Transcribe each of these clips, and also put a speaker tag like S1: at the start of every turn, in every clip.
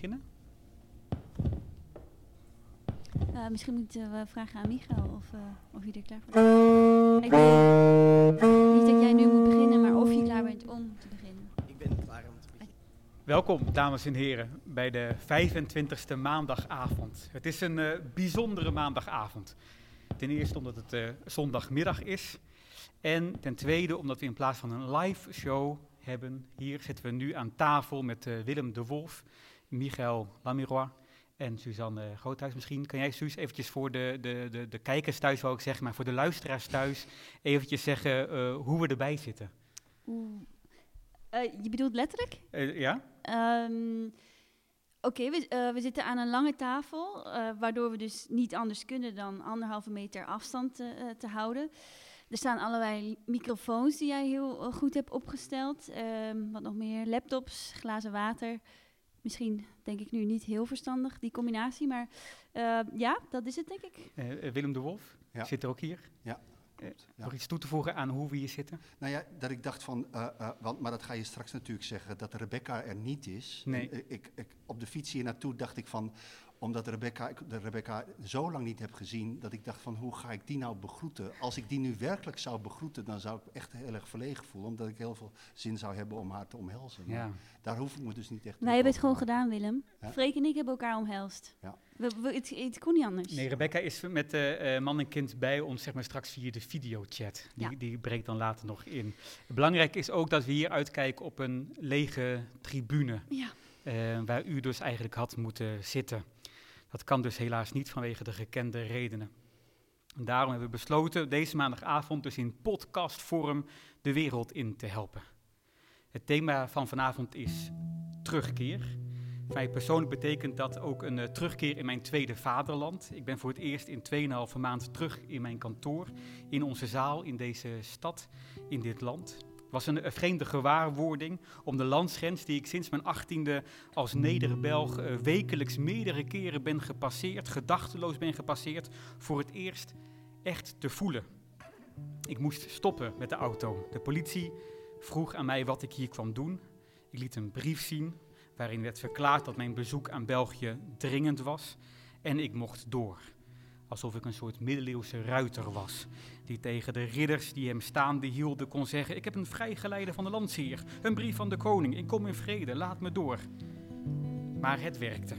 S1: beginnen?
S2: Uh, misschien moeten we vragen aan Michael of, uh, of je er klaar voor bent. Ik weet niet dat jij nu moet beginnen, maar of je klaar bent om te beginnen.
S3: Ik ben klaar om te beginnen.
S1: Welkom, dames en heren, bij de 25e maandagavond. Het is een uh, bijzondere maandagavond. Ten eerste omdat het zondagmiddag is. En ten tweede omdat we in plaats van een live show hebben, hier zitten we nu aan tafel met Willem de Wolf, Michael Lamirois en Suzanne Groothuis misschien. Kan jij, Suus, eventjes voor de, de, de, de kijkers thuis, wou ik zeggen, maar voor de luisteraars thuis, eventjes zeggen uh, hoe we erbij zitten?
S2: Oeh. Uh, je bedoelt letterlijk?
S1: Uh, ja.
S2: Um, Oké, okay, we, we, zitten aan een lange tafel, waardoor we dus niet anders kunnen dan anderhalve meter afstand te, te houden. Er staan allerlei microfoons die jij heel goed hebt opgesteld. Um, wat nog meer? Laptops, glazen water. Misschien denk ik nu niet heel verstandig, die combinatie. Maar uh, ja, dat is het, denk ik.
S1: Uh, Willem de Wolf ja. zit er ook hier.
S4: Ja.
S1: Uh, nog iets toe te voegen aan hoe we hier zitten?
S4: Nou ja, dat ik dacht van, want, maar dat ga je straks natuurlijk zeggen, dat Rebecca er niet is.
S1: Nee.
S4: En, ik, ik, op de fiets hier naartoe dacht ik van, omdat Rebecca, ik de Rebecca zo lang niet heb gezien, dat ik dacht van hoe ga ik die nou begroeten? Als ik die nu werkelijk zou begroeten, dan zou ik echt heel erg verlegen voelen, omdat ik heel veel zin zou hebben om haar te omhelzen.
S1: Ja.
S4: Daar hoef ik me dus niet echt
S2: Wij hebben het gewoon gedaan, Willem. Ja? Freek en ik hebben elkaar omhelst.
S4: Ja.
S2: We, we, het, het, kon niet anders.
S1: Nee, Rebecca is met uh, man en kind bij ons, zeg maar straks via de videochat. Die, ja. die breekt dan later nog in. Belangrijk is ook dat we hier uitkijken op een lege tribune.
S2: Ja.
S1: Uh, waar u dus eigenlijk had moeten zitten. Dat kan dus helaas niet vanwege de gekende redenen. En daarom hebben we besloten deze maandagavond dus in podcastvorm de wereld in te helpen. Het thema van vanavond is terugkeer. Voor mij persoonlijk betekent dat ook een uh, terugkeer in mijn tweede vaderland. Ik ben voor het eerst in 2,5 maand terug in mijn kantoor, in onze zaal, in deze stad, in dit land. Het was een, vreemde gewaarwording om de landsgrens die ik sinds mijn achttiende als Nederbelg uh, wekelijks meerdere keren ben gepasseerd, gedachteloos ben gepasseerd, voor het eerst echt te voelen. Ik moest stoppen met de auto. De politie vroeg aan mij wat ik hier kwam doen. Ik liet een brief zien waarin werd verklaard dat mijn bezoek aan België dringend was en ik mocht door. Alsof ik een soort middeleeuwse ruiter was, die tegen de ridders die hem staande hielden kon zeggen: Ik heb een vrijgeleide van de landsheer, een brief van de koning, ik kom in vrede, laat me door. Maar het werkte.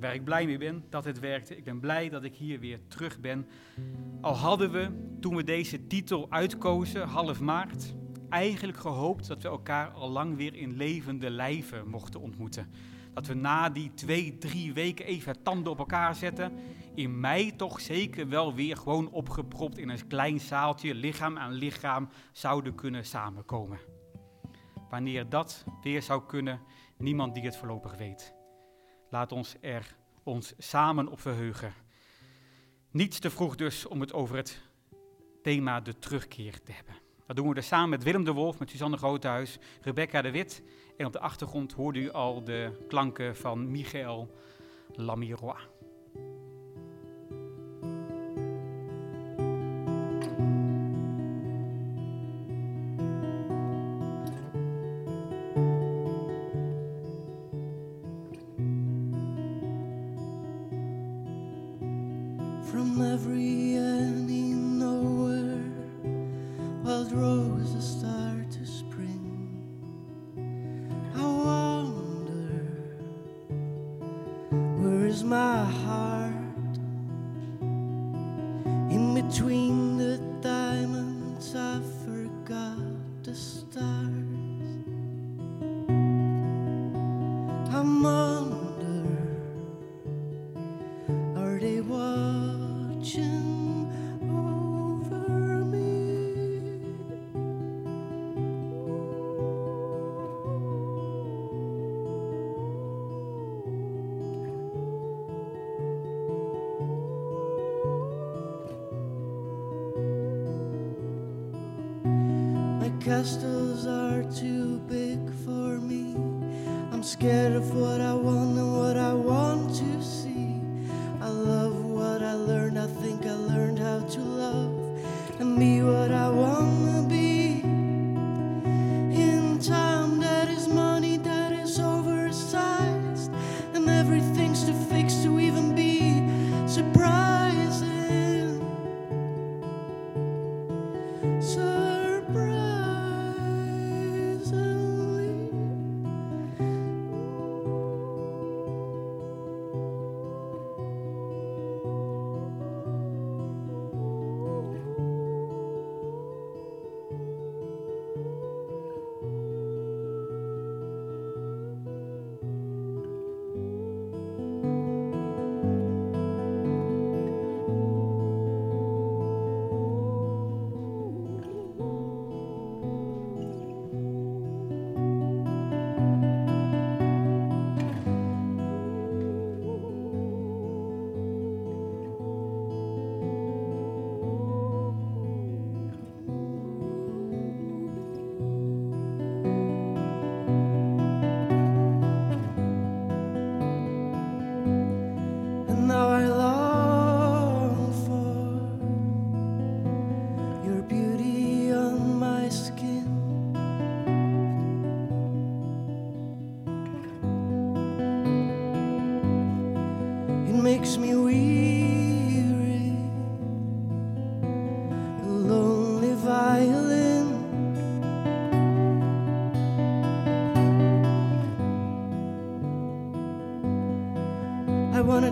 S1: Waar ik blij mee ben dat het werkte. Ik ben blij dat ik hier weer terug ben. Al hadden we, toen we deze titel uitkozen, half maart, eigenlijk gehoopt dat we elkaar al lang weer in levende lijven mochten ontmoeten. Dat we na die twee, drie weken even tanden op elkaar zetten, in mei toch zeker wel weer gewoon opgepropt in een klein zaaltje, lichaam aan lichaam, zouden kunnen samenkomen. Wanneer dat weer zou kunnen, niemand die het voorlopig weet. Laat ons er ons samen op verheugen. Niets te vroeg dus om het over het thema de terugkeer te hebben. Dat doen we dus samen met Willem de Wolf, met Suzanne Groothuis, Rebecca de Wit. En op de achtergrond hoorde u al de klanken van Michael Lamirois.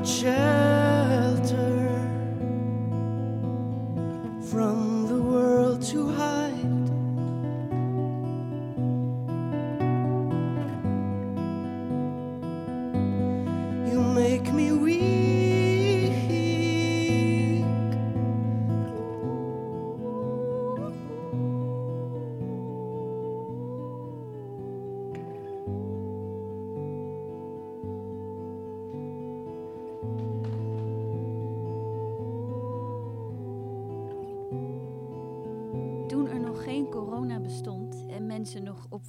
S5: I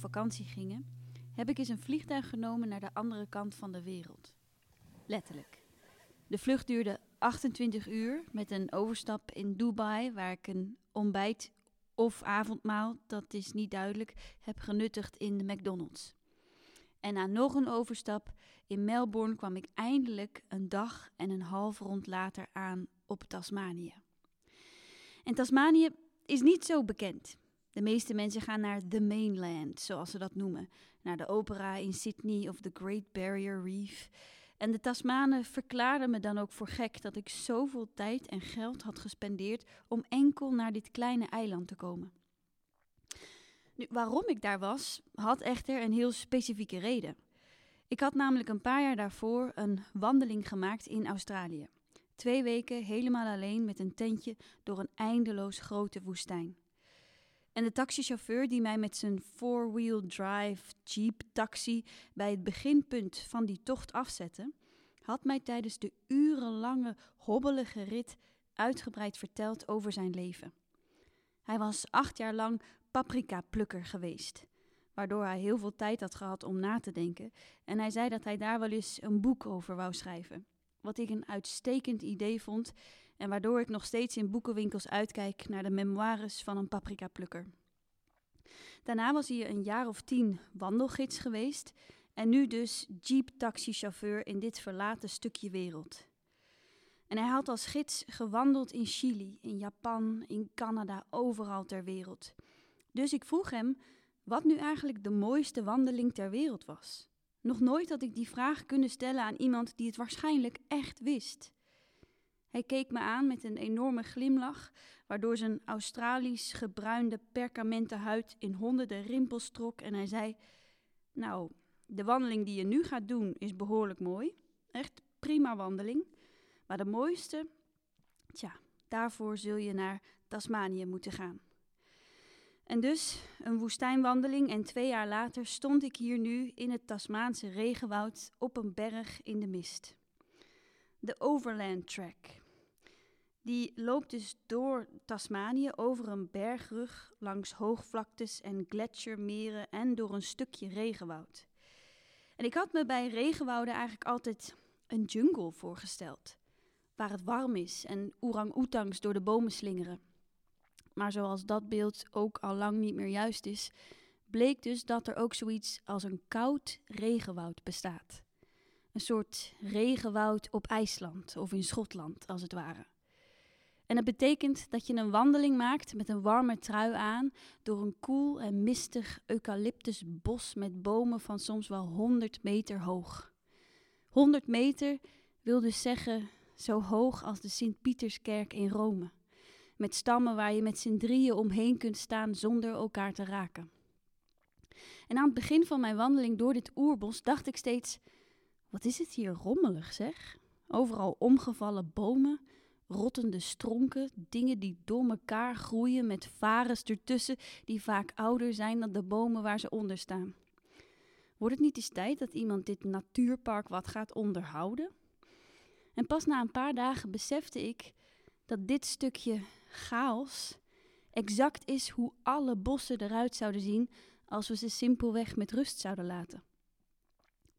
S2: vakantie gingen, heb ik eens een vliegtuig genomen naar de andere kant van de wereld. Letterlijk. De vlucht duurde 28 uur met een overstap in Dubai, waar ik een ontbijt of avondmaal, dat is niet duidelijk, heb genuttigd in de McDonald's. En na nog een overstap in Melbourne kwam ik eindelijk een dag en een half rond later aan op Tasmanië. En Tasmanië is niet zo bekend. De meeste mensen gaan naar the mainland, zoals ze dat noemen. Naar de opera in Sydney of the Great Barrier Reef. En de Tasmanen verklaarden me dan ook voor gek dat ik zoveel tijd en geld had gespendeerd om enkel naar dit kleine eiland te komen. Nu, waarom ik daar was, had echter een heel specifieke reden. Ik had namelijk een paar jaar daarvoor een wandeling gemaakt in Australië. Twee weken helemaal alleen met een tentje door een eindeloos grote woestijn. En de taxichauffeur die mij met zijn four-wheel drive jeep taxi bij het beginpunt van die tocht afzette, had mij tijdens de urenlange hobbelige rit uitgebreid verteld over zijn leven. Hij was acht jaar lang paprika-plukker geweest, waardoor hij heel veel tijd had gehad om na te denken. En hij zei dat hij daar wel eens een boek over wou schrijven. Wat ik een uitstekend idee vond en waardoor ik nog steeds in boekenwinkels uitkijk naar de memoires van een paprika-plukker. Daarna was hij een jaar of tien wandelgids geweest en nu dus jeep-taxichauffeur in dit verlaten stukje wereld. En hij had als gids gewandeld in Chili, in Japan, in Canada, overal ter wereld. Dus ik vroeg hem wat nu eigenlijk de mooiste wandeling ter wereld was. Nog nooit had ik die vraag kunnen stellen aan iemand die het waarschijnlijk echt wist. Hij keek me aan met een enorme glimlach, waardoor zijn Australisch gebruinde perkamenten huid in honderden rimpels trok en hij zei: Nou, de wandeling die je nu gaat doen is behoorlijk mooi. Echt prima wandeling. Maar de mooiste, tja, daarvoor zul je naar Tasmanië moeten gaan. En dus een woestijnwandeling en twee jaar later stond ik hier nu in het Tasmaanse regenwoud op een berg in de mist. De Overland Track. Die loopt dus door Tasmanië over een bergrug, langs hoogvlaktes en gletsjermeren en door een stukje regenwoud. En ik had me bij regenwouden eigenlijk altijd een jungle voorgesteld, waar het warm is en orang-oetangs door de bomen slingeren. Maar zoals dat beeld ook al lang niet meer juist is, bleek dus dat er ook zoiets als een koud regenwoud bestaat. Een soort regenwoud op IJsland of in Schotland, als het ware. En dat betekent dat je een wandeling maakt met een warme trui aan door een koel en mistig eucalyptusbos met bomen van soms wel 100 meter hoog. 100 meter wil dus zeggen zo hoog als de Sint-Pieterskerk in Rome. Met stammen waar je met z'n drieën omheen kunt staan zonder elkaar te raken. En aan het begin van mijn wandeling door dit oerbos dacht ik steeds: wat is het hier rommelig zeg? Overal omgevallen bomen, rottende stronken, dingen die door elkaar groeien met varens ertussen die vaak ouder zijn dan de bomen waar ze onder staan. Wordt het niet eens tijd dat iemand dit natuurpark wat gaat onderhouden? En pas na een paar dagen besefte ik dat dit stukje chaos exact is hoe alle bossen eruit zouden zien als we ze simpelweg met rust zouden laten.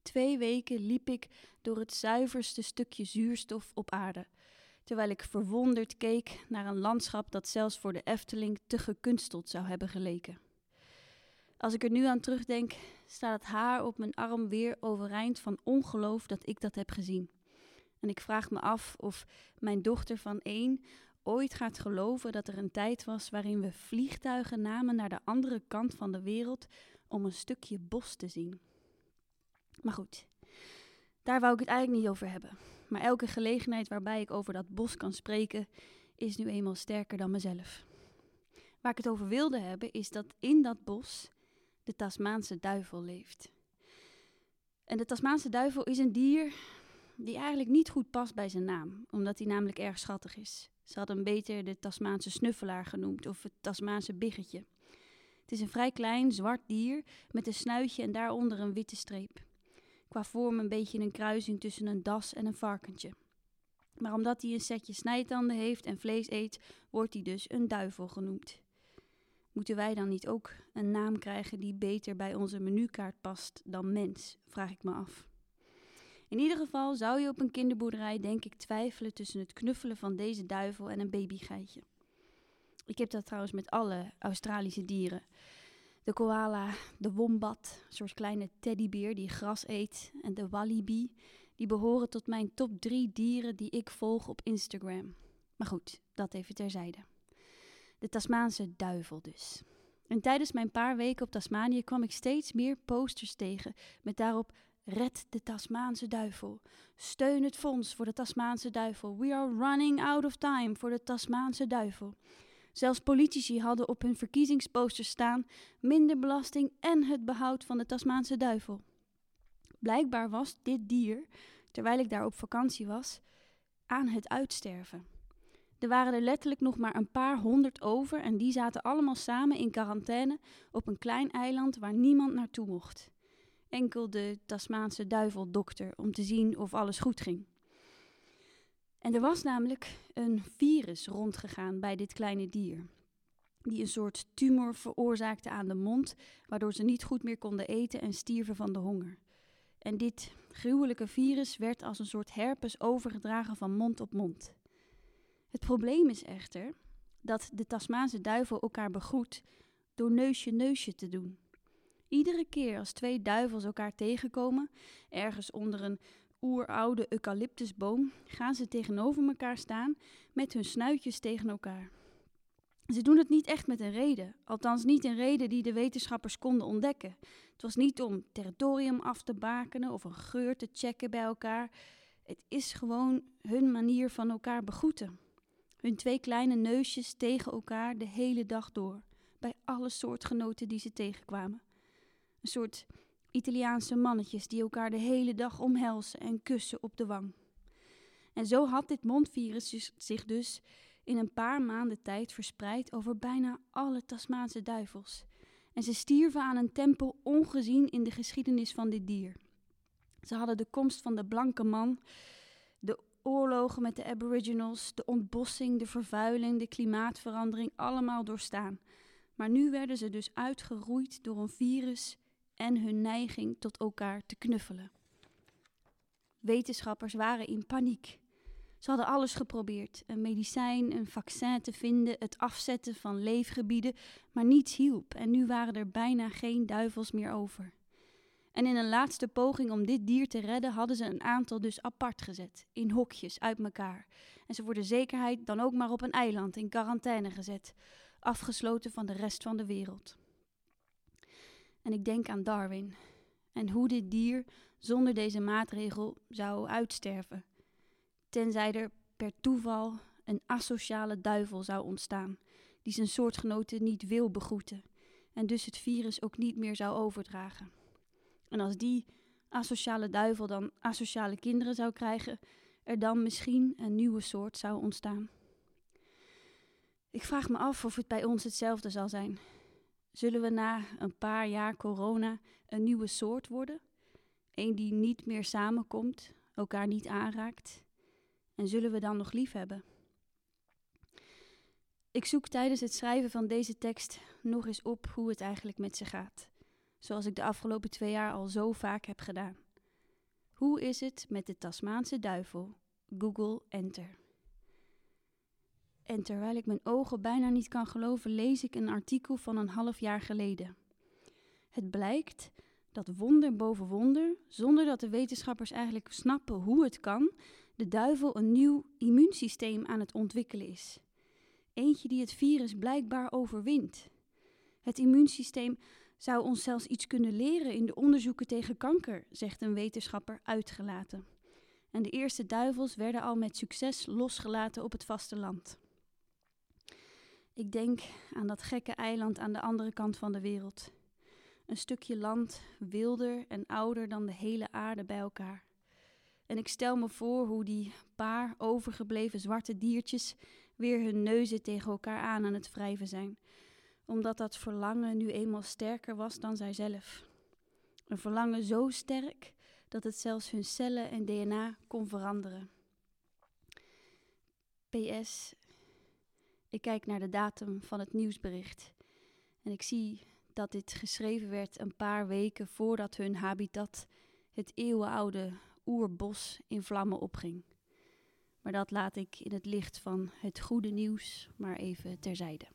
S2: Twee weken liep ik door het zuiverste stukje zuurstof op aarde, terwijl ik verwonderd keek naar een landschap dat zelfs voor de Efteling te gekunsteld zou hebben geleken. Als ik er nu aan terugdenk, staat het haar op mijn arm weer overeind van ongeloof dat ik dat heb gezien. En ik vraag me af of mijn dochter van één ooit gaat geloven dat er een tijd was waarin we vliegtuigen namen naar de andere kant van de wereld om een stukje bos te zien. Maar goed, daar wou ik het eigenlijk niet over hebben. Maar elke gelegenheid waarbij ik over dat bos kan spreken, is nu eenmaal sterker dan mezelf. Waar ik het over wilde hebben, is dat in dat bos de Tasmaanse duivel leeft. En de Tasmaanse duivel is een dier die eigenlijk niet goed past bij zijn naam, omdat hij namelijk erg schattig is. Ze hadden hem beter de Tasmaanse snuffelaar genoemd of het Tasmaanse biggetje. Het is een vrij klein zwart dier met een snuitje en daaronder een witte streep. Qua vorm een beetje een kruising tussen een das en een varkentje. Maar omdat hij een setje snijtanden heeft en vlees eet, wordt hij dus een duivel genoemd. Moeten wij dan niet ook een naam krijgen die beter bij onze menukaart past dan mens, vraag ik me af. In ieder geval zou je op een kinderboerderij denk ik twijfelen tussen het knuffelen van deze duivel en een babygeitje. Ik heb dat trouwens met alle Australische dieren. De koala, de wombat, een soort kleine teddybeer die gras eet, en de wallaby, die behoren tot mijn top drie dieren die ik volg op Instagram. Maar goed, dat even terzijde. De Tasmaanse duivel dus. En tijdens mijn paar weken op Tasmanië kwam ik steeds meer posters tegen met daarop Red de Tasmaanse duivel. Steun het fonds voor de Tasmaanse duivel. We are running out of time voor de Tasmaanse duivel. Zelfs politici hadden op hun verkiezingsposters staan minder belasting en het behoud van de Tasmaanse duivel. Blijkbaar was dit dier, terwijl ik daar op vakantie was, aan het uitsterven. Er waren er letterlijk nog maar een paar honderd over en die zaten allemaal samen in quarantaine op een klein eiland waar niemand naartoe mocht. Enkel de Tasmaanse duiveldokter om te zien of alles goed ging. En er was namelijk een virus rondgegaan bij dit kleine dier. Die een soort tumor veroorzaakte aan de mond, waardoor ze niet goed meer konden eten en stierven van de honger. En dit gruwelijke virus werd als een soort herpes overgedragen van mond op mond. Het probleem is echter dat de Tasmaanse duivel elkaar begroet door neusje neusje te doen. Iedere keer als twee duivels elkaar tegenkomen, ergens onder een oeroude eucalyptusboom, gaan ze tegenover elkaar staan met hun snuitjes tegen elkaar. Ze doen het niet echt met een reden, althans niet een reden die de wetenschappers konden ontdekken. Het was niet om territorium af te bakenen of een geur te checken bij elkaar. Het is gewoon hun manier van elkaar begroeten. Hun twee kleine neusjes tegen elkaar de hele dag door, bij alle soortgenoten die ze tegenkwamen. Een soort Italiaanse mannetjes die elkaar de hele dag omhelzen en kussen op de wang. En zo had dit mondvirus zich dus in een paar maanden tijd verspreid over bijna alle Tasmaanse duivels. En ze stierven aan een tempo ongezien in de geschiedenis van dit dier. Ze hadden de komst van de blanke man, de oorlogen met de Aboriginals, de ontbossing, de vervuiling, de klimaatverandering allemaal doorstaan. Maar nu werden ze dus uitgeroeid door een virus en hun neiging tot elkaar te knuffelen. Wetenschappers waren in paniek. Ze hadden alles geprobeerd: een medicijn, een vaccin te vinden, het afzetten van leefgebieden, maar niets hielp en nu waren er bijna geen duivels meer over. En in een laatste poging om dit dier te redden, hadden ze een aantal dus apart gezet, in hokjes uit elkaar. En ze voor de zekerheid dan ook maar op een eiland in quarantaine gezet, afgesloten van de rest van de wereld. En ik denk aan Darwin en hoe dit dier zonder deze maatregel zou uitsterven, tenzij er per toeval een asociale duivel zou ontstaan, die zijn soortgenoten niet wil begroeten en dus het virus ook niet meer zou overdragen. En als die asociale duivel dan asociale kinderen zou krijgen, er dan misschien een nieuwe soort zou ontstaan. Ik vraag me af of het bij ons hetzelfde zal zijn. Zullen we na een paar jaar corona een nieuwe soort worden? Een die niet meer samenkomt, elkaar niet aanraakt? En zullen we dan nog lief hebben? Ik zoek tijdens het schrijven van deze tekst nog eens op hoe het eigenlijk met ze gaat, zoals ik de afgelopen twee jaar al zo vaak heb gedaan. Hoe is het met de Tasmaanse duivel? Google Enter. En terwijl ik mijn ogen bijna niet kan geloven, lees ik een artikel van een half jaar geleden. Het blijkt dat wonder boven wonder, zonder dat de wetenschappers eigenlijk snappen hoe het kan, de duivel een nieuw immuunsysteem aan het ontwikkelen is. Eentje die het virus blijkbaar overwint. Het immuunsysteem zou ons zelfs iets kunnen leren in de onderzoeken tegen kanker, zegt een wetenschapper uitgelaten. En de eerste duivels werden al met succes losgelaten op het vasteland. Ik denk aan dat gekke eiland aan de andere kant van de wereld. Een stukje land, wilder en ouder dan de hele aarde bij elkaar. En ik stel me voor hoe die paar overgebleven zwarte diertjes weer hun neuzen tegen elkaar aan aan het wrijven zijn, omdat dat verlangen nu eenmaal sterker was dan zijzelf. Een verlangen zo sterk dat het zelfs hun cellen en DNA kon veranderen. PS. Ik kijk naar de datum van het nieuwsbericht en ik zie dat dit geschreven werd een paar weken voordat hun habitat, het eeuwenoude oerbos, in vlammen opging. Maar dat laat ik in het licht van het goede nieuws maar even terzijde.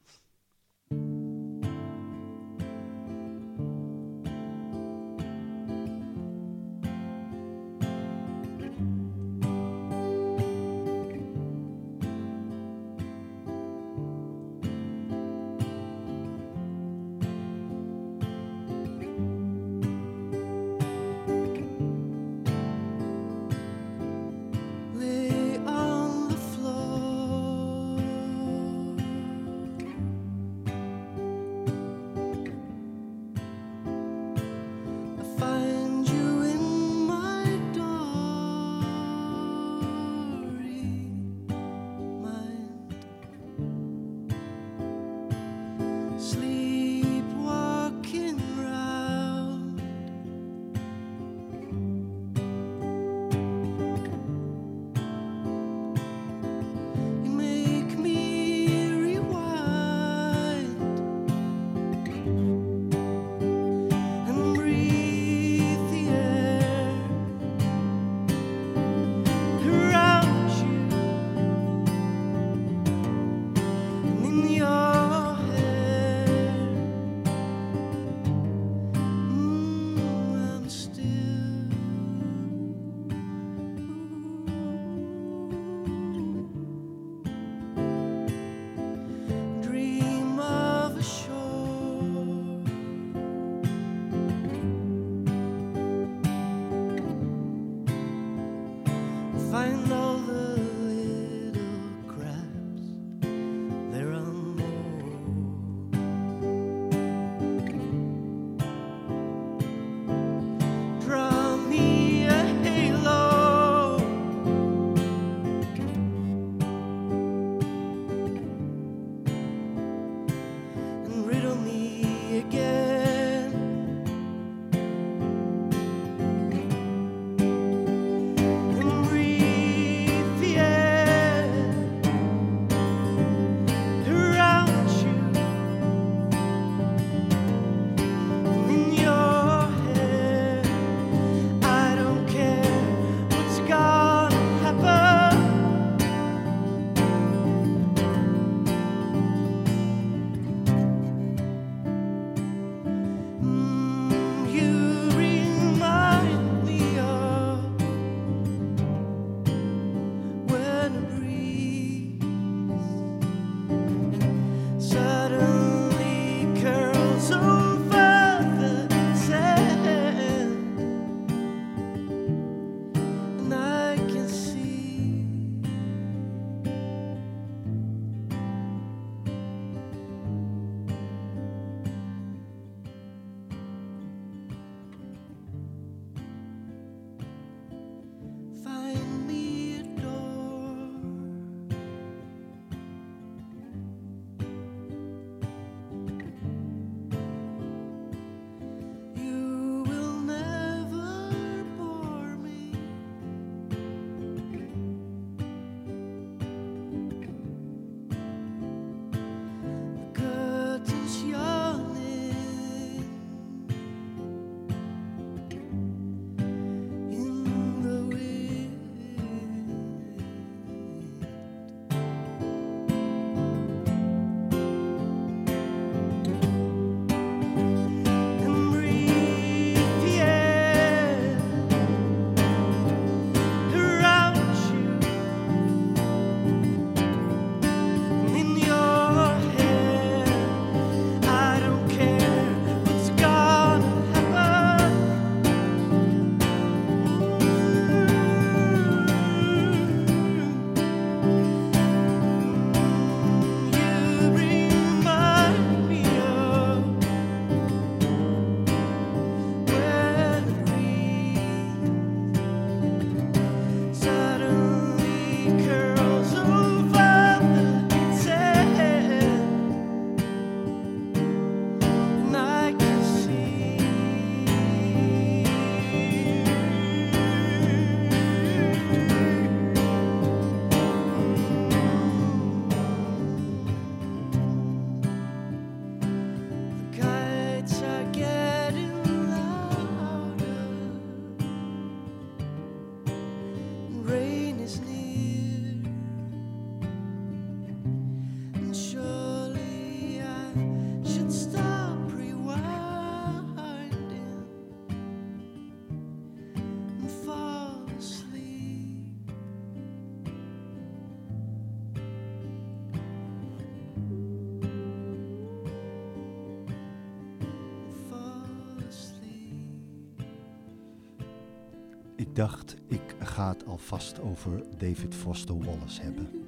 S4: Alvast over David Foster Wallace hebben.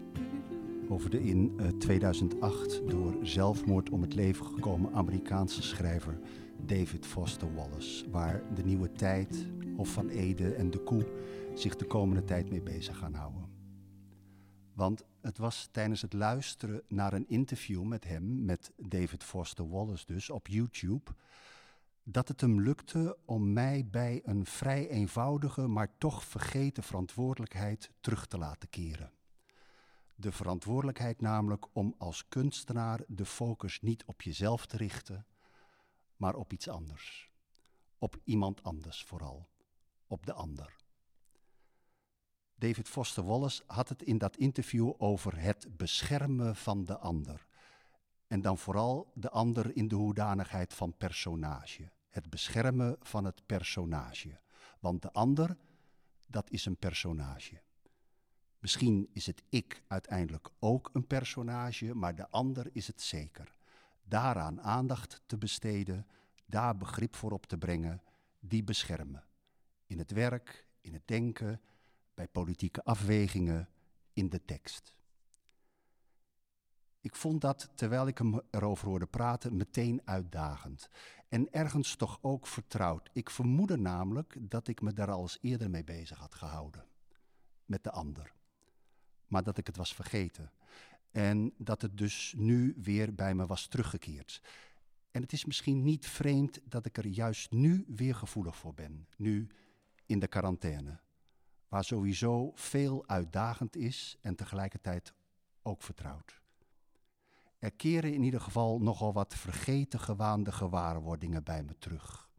S4: Over de in eh, 2008 door zelfmoord om het leven gekomen Amerikaanse schrijver David Foster Wallace. Waar de nieuwe tijd, Hof van Ede en de Koe zich de komende tijd mee bezig gaan houden. Want het was tijdens het luisteren naar een interview met hem, met David Foster Wallace dus, op YouTube, dat het hem lukte om mij bij een vrij eenvoudige, maar toch vergeten verantwoordelijkheid terug te laten keren. De verantwoordelijkheid namelijk om als kunstenaar de focus niet op jezelf te richten, maar op iets anders. Op iemand anders vooral, op de ander. David Foster Wallace had het in dat interview over het beschermen van de ander. En dan vooral de ander in de hoedanigheid van personage. Het beschermen van het personage. Want de ander, dat is een personage. Misschien is het ik uiteindelijk ook een personage, maar de ander is het zeker. Daaraan aandacht te besteden, daar begrip voor op te brengen, die beschermen. In het werk, in het denken, bij politieke afwegingen, in de tekst. Ik vond dat, terwijl ik hem erover hoorde praten, meteen uitdagend. En ergens toch ook vertrouwd. Ik vermoedde namelijk dat ik me daar al eens eerder mee bezig had gehouden. Met de ander. Maar dat ik het was vergeten. En dat het dus nu weer bij me was teruggekeerd. En het is misschien niet vreemd dat ik er juist nu weer gevoelig voor ben. Nu in de quarantaine. Waar sowieso veel uitdagend is en tegelijkertijd ook vertrouwd. Er keren in ieder geval nogal wat vergeten gewaande gewaarwordingen bij me terug.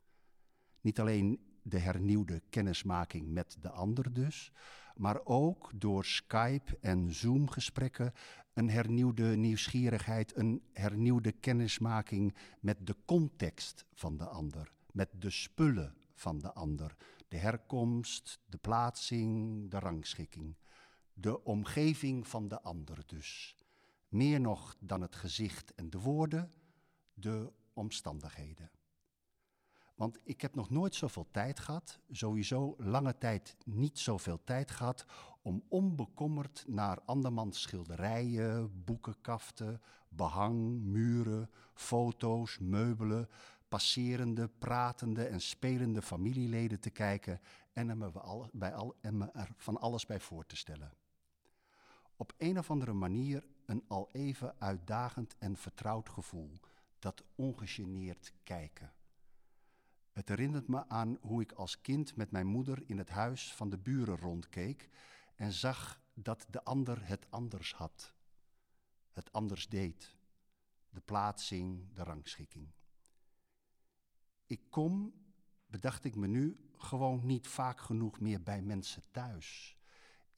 S4: Niet alleen de hernieuwde kennismaking met de ander dus, maar ook door Skype en Zoom-gesprekken een hernieuwde nieuwsgierigheid, een hernieuwde kennismaking met de context van de ander, met de spullen van de ander, de herkomst, de plaatsing, de rangschikking, de omgeving van de ander dus. Meer nog dan het gezicht en de woorden, de omstandigheden. Want ik heb nog nooit zoveel tijd gehad, sowieso lange tijd niet zoveel tijd gehad, om onbekommerd naar andermans schilderijen, boekenkaften, behang, muren, foto's, meubelen, passerende, pratende en spelende familieleden te kijken en me, al, bij al, en me er van alles bij voor te stellen. Op een of andere manier een al even uitdagend en vertrouwd gevoel, dat ongegeneerd kijken. Het herinnert me aan hoe ik als kind met mijn moeder in het huis van de buren rondkeek en zag dat de ander het anders had, het anders deed, de plaatsing, de rangschikking. Ik kom, bedacht ik me nu, gewoon niet vaak genoeg meer bij mensen thuis.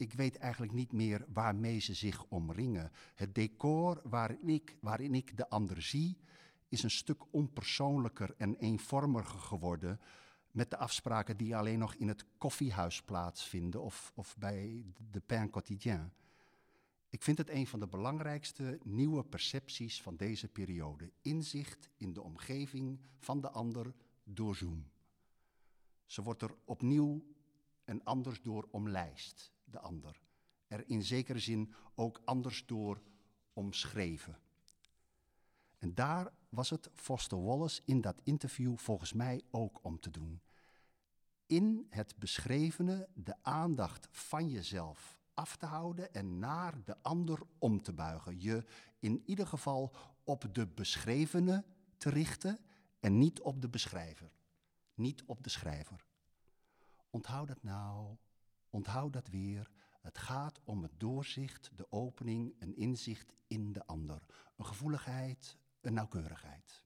S4: Ik weet eigenlijk niet meer waarmee ze zich omringen. Het decor waarin ik, waarin ik de ander zie, is een stuk onpersoonlijker en eenvormiger geworden met de afspraken die alleen nog in het koffiehuis plaatsvinden of, of bij de pain quotidien. Ik vind het een van de belangrijkste nieuwe percepties van deze periode. Inzicht in de omgeving van de ander door Zoom. Ze wordt er opnieuw en anders door omlijst, de ander. Er in zekere zin ook anders door omschreven. En daar was het Foster Wallace in dat interview volgens mij ook om te doen. In het beschrevene de aandacht van jezelf af te houden en naar de ander om te buigen. Je in ieder geval op de beschrevene te richten en niet op de beschrijver. Niet op de schrijver. Onthoud dat nou, onthoud dat weer. Het gaat om het doorzicht, de opening, een inzicht in de ander. Een gevoeligheid, een nauwkeurigheid.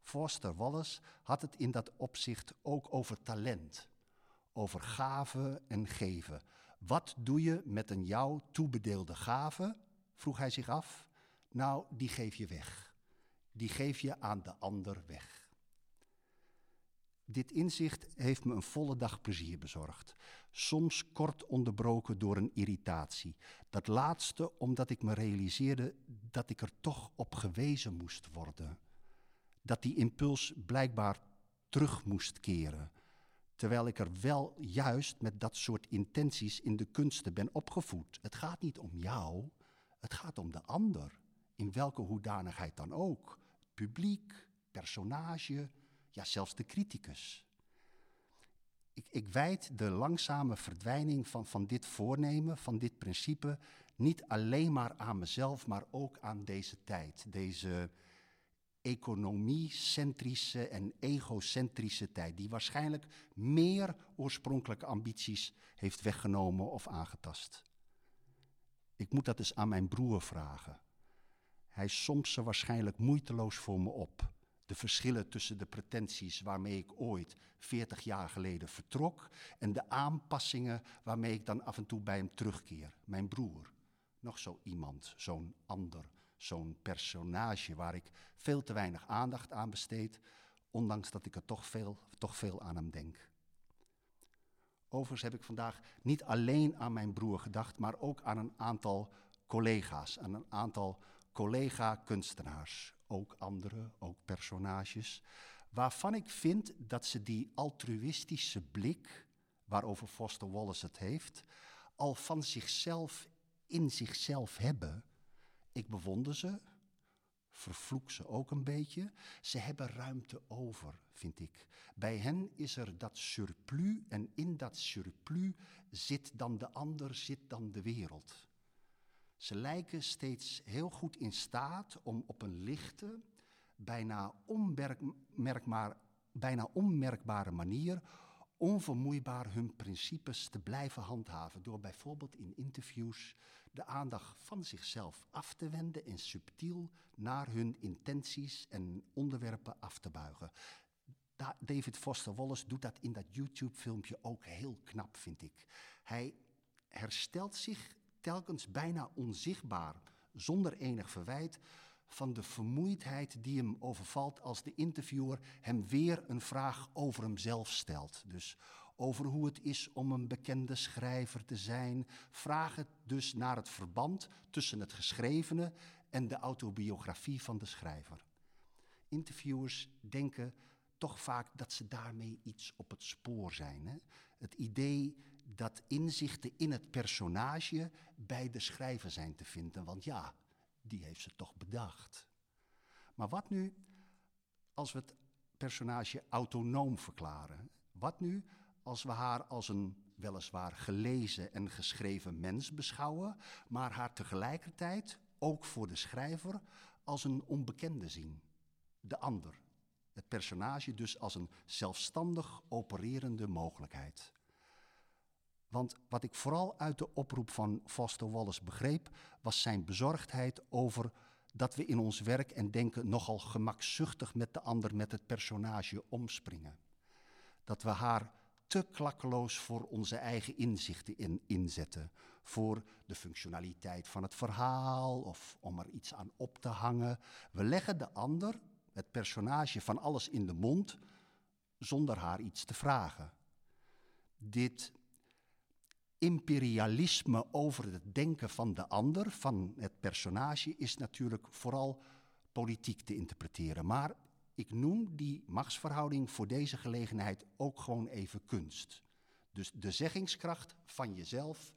S4: Foster Wallace had het in dat opzicht ook over talent, over gave en geven. Wat doe je met een jou toebedeelde gave? vroeg hij zich af. Nou, die geef je weg. Die geef je aan de ander weg. Dit inzicht heeft me een volle dag plezier bezorgd. Soms kort onderbroken door een irritatie. Dat laatste omdat ik me realiseerde dat ik er toch op gewezen moest worden. Dat die impuls blijkbaar terug moest keren. Terwijl ik er wel juist met dat soort intenties in de kunsten ben opgevoed. Het gaat niet om jou, het gaat om de ander. In welke hoedanigheid dan ook. Publiek, personage, ja zelfs de criticus. Ik, ik wijd de langzame verdwijning van, van dit voornemen, van dit principe, niet alleen maar aan mezelf, maar ook aan deze tijd. Deze economie-centrische en egocentrische tijd, die waarschijnlijk meer oorspronkelijke ambities heeft weggenomen of aangetast. Ik moet dat eens aan mijn broer vragen. Hij somt ze waarschijnlijk moeiteloos voor me op. De verschillen tussen de pretenties waarmee ik ooit 40 jaar geleden vertrok en de aanpassingen waarmee ik dan af en toe bij hem terugkeer. Mijn broer, nog zo iemand, zo'n ander, zo'n personage waar ik veel te weinig aandacht aan besteed, ondanks dat ik er toch veel, toch veel aan hem denk. Overigens heb ik vandaag niet alleen aan mijn broer gedacht, maar ook aan een aantal collega's, aan een aantal collega-kunstenaars, ook andere, ook personages, waarvan ik vind dat ze die altruïstische blik, waarover Foster Wallace het heeft, al van zichzelf in zichzelf hebben. Ik bewonder ze, vervloek ze ook een beetje. Ze hebben ruimte over, vind ik. Bij hen is er dat surplus en in dat surplus zit dan de ander, zit dan de wereld. Ze lijken steeds heel goed in staat om op een lichte, bijna, onmerkbaar, bijna onmerkbare manier onvermoeibaar hun principes te blijven handhaven. Door bijvoorbeeld in interviews de aandacht van zichzelf af te wenden en subtiel naar hun intenties en onderwerpen af te buigen. David Foster Wallace doet dat in dat YouTube-filmpje ook heel knap, vind ik. Hij herstelt zich telkens bijna onzichtbaar, zonder enig verwijt, van de vermoeidheid die hem overvalt als de interviewer hem weer een vraag over hemzelf stelt. Dus over hoe het is om een bekende schrijver te zijn. Vragen dus naar het verband tussen het geschrevene en de autobiografie van de schrijver. Interviewers denken toch vaak dat ze daarmee iets op het spoor zijn. Hè? Het idee dat inzichten in het personage bij de schrijver zijn te vinden. Want ja, die heeft ze toch bedacht. Maar wat nu als we het personage autonoom verklaren? Wat nu als we haar als een weliswaar gelezen en geschreven mens beschouwen, maar haar tegelijkertijd, ook voor de schrijver, als een onbekende zien? De ander. Het personage dus als een zelfstandig opererende mogelijkheid. Want wat ik vooral uit de oproep van Foster Wallace begreep, was zijn bezorgdheid over dat we in ons werk en denken nogal gemakzuchtig met de ander, met het personage omspringen. Dat we haar te klakkeloos voor onze eigen inzichten in, inzetten. Voor de functionaliteit van het verhaal of om er iets aan op te hangen. We leggen de ander, het personage, van alles in de mond zonder haar iets te vragen. Dit imperialisme over het denken van de ander, van het personage, is natuurlijk vooral politiek te interpreteren. Maar ik noem die machtsverhouding voor deze gelegenheid ook gewoon even kunst. Dus de zeggingskracht van jezelf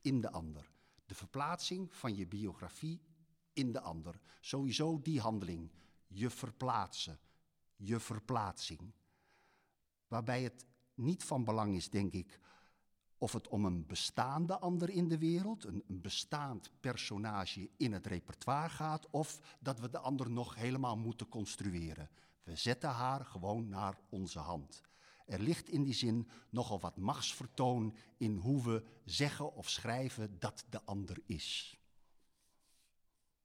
S4: in de ander. De verplaatsing van je biografie in de ander. Sowieso die handeling. Je verplaatsen. Je verplaatsing. Waarbij het niet van belang is, denk ik, of het om een bestaande ander in de wereld, een, bestaand personage in het repertoire gaat, of dat we de ander nog helemaal moeten construeren. We zetten haar gewoon naar onze hand. Er ligt in die zin nogal wat machtsvertoon in hoe we zeggen of schrijven dat de ander is.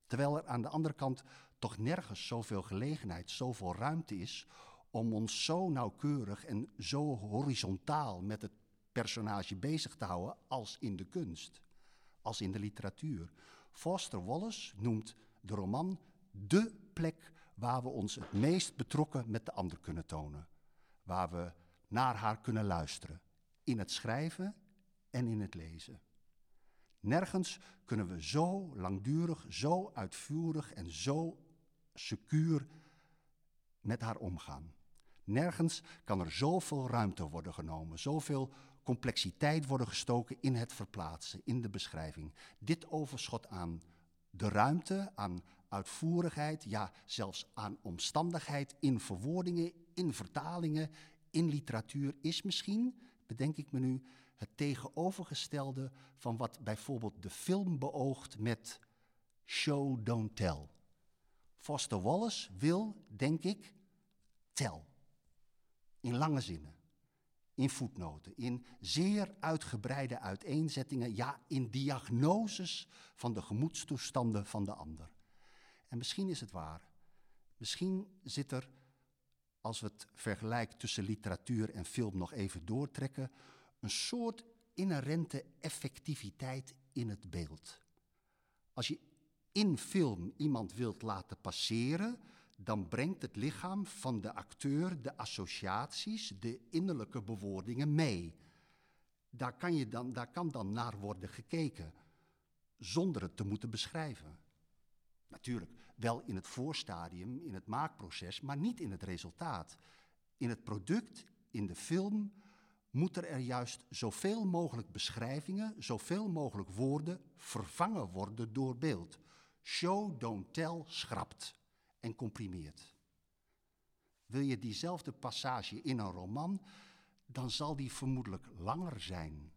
S4: Terwijl er aan de andere kant toch nergens zoveel gelegenheid, zoveel ruimte is om ons zo nauwkeurig en zo horizontaal met het personage bezig te houden als in de kunst, als in de literatuur. Foster Wallace noemt de roman de plek waar we ons het meest betrokken met de ander kunnen tonen. Waar we naar haar kunnen luisteren. In het schrijven en in het lezen. Nergens kunnen we zo langdurig, zo uitvoerig en zo secuur met haar omgaan. Nergens kan er zoveel ruimte worden genomen, zoveel complexiteit worden gestoken in het verplaatsen, in de beschrijving. Dit overschot aan de ruimte, aan uitvoerigheid, ja zelfs aan omstandigheid in verwoordingen, in vertalingen, in literatuur is misschien, bedenk ik me nu, het tegenovergestelde van wat bijvoorbeeld de film beoogt met show, don't tell. Foster Wallace wil, denk ik, tell. In lange zinnen, in voetnoten, in zeer uitgebreide uiteenzettingen, ja, in diagnoses van de gemoedstoestanden van de ander. En misschien is het waar. Misschien zit er, als we het vergelijk tussen literatuur en film nog even doortrekken, een soort inherente effectiviteit in het beeld. Als je in film iemand wilt laten passeren, dan brengt het lichaam van de acteur de associaties, de innerlijke bewoordingen mee. Daar kan, je dan, daar kan dan naar worden gekeken, zonder het te moeten beschrijven. Natuurlijk, wel in het voorstadium, in het maakproces, maar niet in het resultaat. In het product, in de film, moeten er juist zoveel mogelijk beschrijvingen, zoveel mogelijk woorden vervangen worden door beeld. Show, don't tell, schrapt en comprimeert. Wil je diezelfde passage in een roman, dan zal die vermoedelijk langer zijn.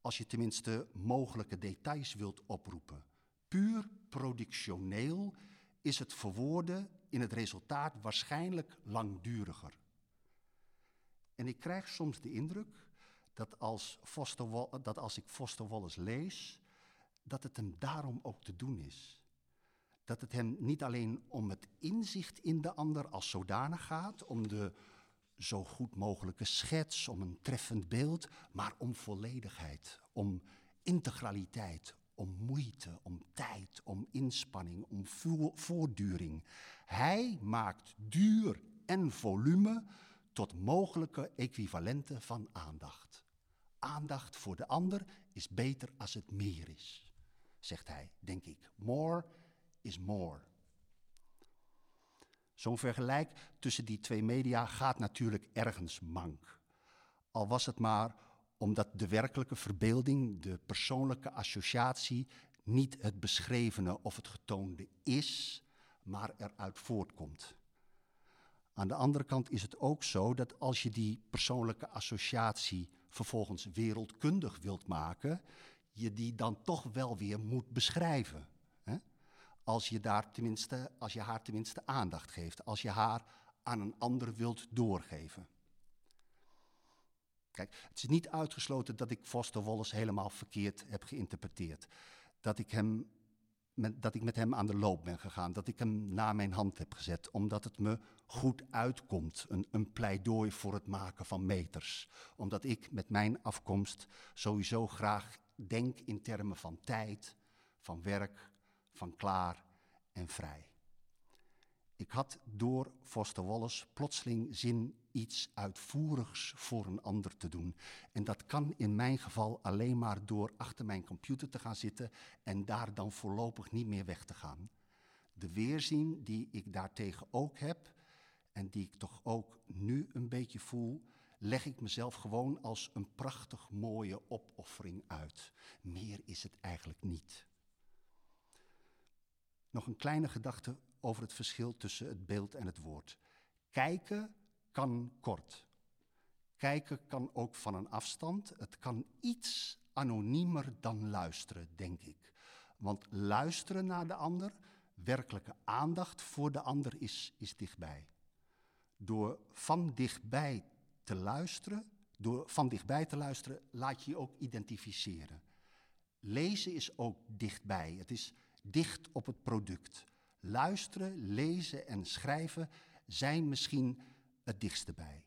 S4: Als je tenminste mogelijke details wilt oproepen. Puur productioneel is het verwoorden in het resultaat waarschijnlijk langduriger. En ik krijg soms de indruk dat als, Foster, dat als ik Foster Wallace lees, dat het hem daarom ook te doen is. Dat het hem niet alleen om het inzicht in de ander als zodanig gaat, om de zo goed mogelijke schets, om een treffend beeld, maar om volledigheid, om integraliteit, om moeite, om tijd, om inspanning, om voortduring. Hij maakt duur en volume tot mogelijke equivalenten van aandacht. Aandacht voor de ander is beter als het meer is, zegt hij, denk ik. More is more. Zo'n vergelijk tussen die twee media gaat natuurlijk ergens mank. Al was het maar omdat de werkelijke verbeelding, de persoonlijke associatie, niet het beschrevene of het getoonde is, maar eruit voortkomt. Aan de andere kant is het ook zo dat als je die persoonlijke associatie vervolgens wereldkundig wilt maken, je die dan toch wel weer moet beschrijven. Als, je daar tenminste, als je haar tenminste aandacht geeft, als je haar aan een ander wilt doorgeven. Kijk, het is niet uitgesloten dat ik Foster Wallace helemaal verkeerd heb geïnterpreteerd. Dat ik, hem, met, dat ik met hem aan de loop ben gegaan. Dat ik hem naar mijn hand heb gezet. Omdat het me goed uitkomt. Een, een pleidooi voor het maken van meters. Omdat ik met mijn afkomst sowieso graag denk in termen van tijd, van werk, van klaar en vrij. Ik had door Foster Wallace plotseling zin iets uitvoerigs voor een ander te doen. En dat kan in mijn geval alleen maar door achter mijn computer te gaan zitten en daar dan voorlopig niet meer weg te gaan. De weerzin die ik daartegen ook heb en die ik toch ook nu een beetje voel, leg ik mezelf gewoon als een prachtig mooie opoffering uit. Meer is het eigenlijk niet. Nog een kleine gedachte over het verschil tussen het beeld en het woord. Kijken kan kort. Kijken kan ook van een afstand. Het kan iets anoniemer dan luisteren, denk ik. Want luisteren naar de ander, werkelijke aandacht voor de ander is, is dichtbij. Door van dichtbij te luisteren, door van dichtbij te luisteren, laat je je ook identificeren. Lezen is ook dichtbij. Het is dicht op het product. Luisteren, lezen en schrijven zijn misschien het dichtste bij.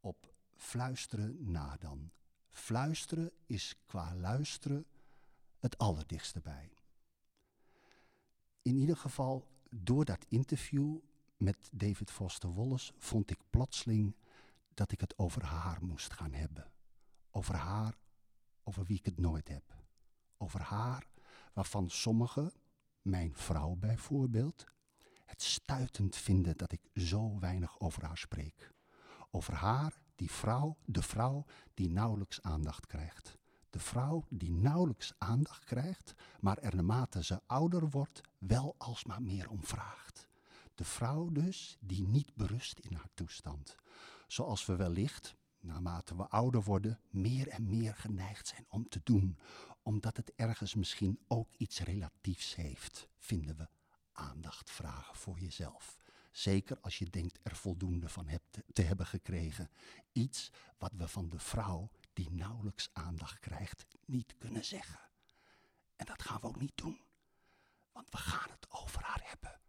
S4: Op fluisteren na dan. Fluisteren is qua luisteren het allerdichtste bij. In ieder geval, door dat interview met David Foster Wallace vond ik plotseling dat ik het over haar moest gaan hebben. Over haar, over wie ik het nooit heb. Over haar, waarvan sommigen, mijn vrouw bijvoorbeeld, het stuitend vinden dat ik zo weinig over haar spreek. Over haar, die vrouw, de vrouw die nauwelijks aandacht krijgt. De vrouw die nauwelijks aandacht krijgt, maar er naarmate ze ouder wordt wel alsmaar meer om vraagt. De vrouw dus die niet berust in haar toestand. Zoals we wellicht, naarmate we ouder worden, meer en meer geneigd zijn om te doen. Omdat het ergens misschien ook iets relatiefs heeft, vinden we aandacht vragen voor jezelf. Zeker als je denkt er voldoende van hebt te hebben gekregen. Iets wat we van de vrouw die nauwelijks aandacht krijgt niet kunnen zeggen. En dat gaan we ook niet doen. Want we gaan het over haar hebben.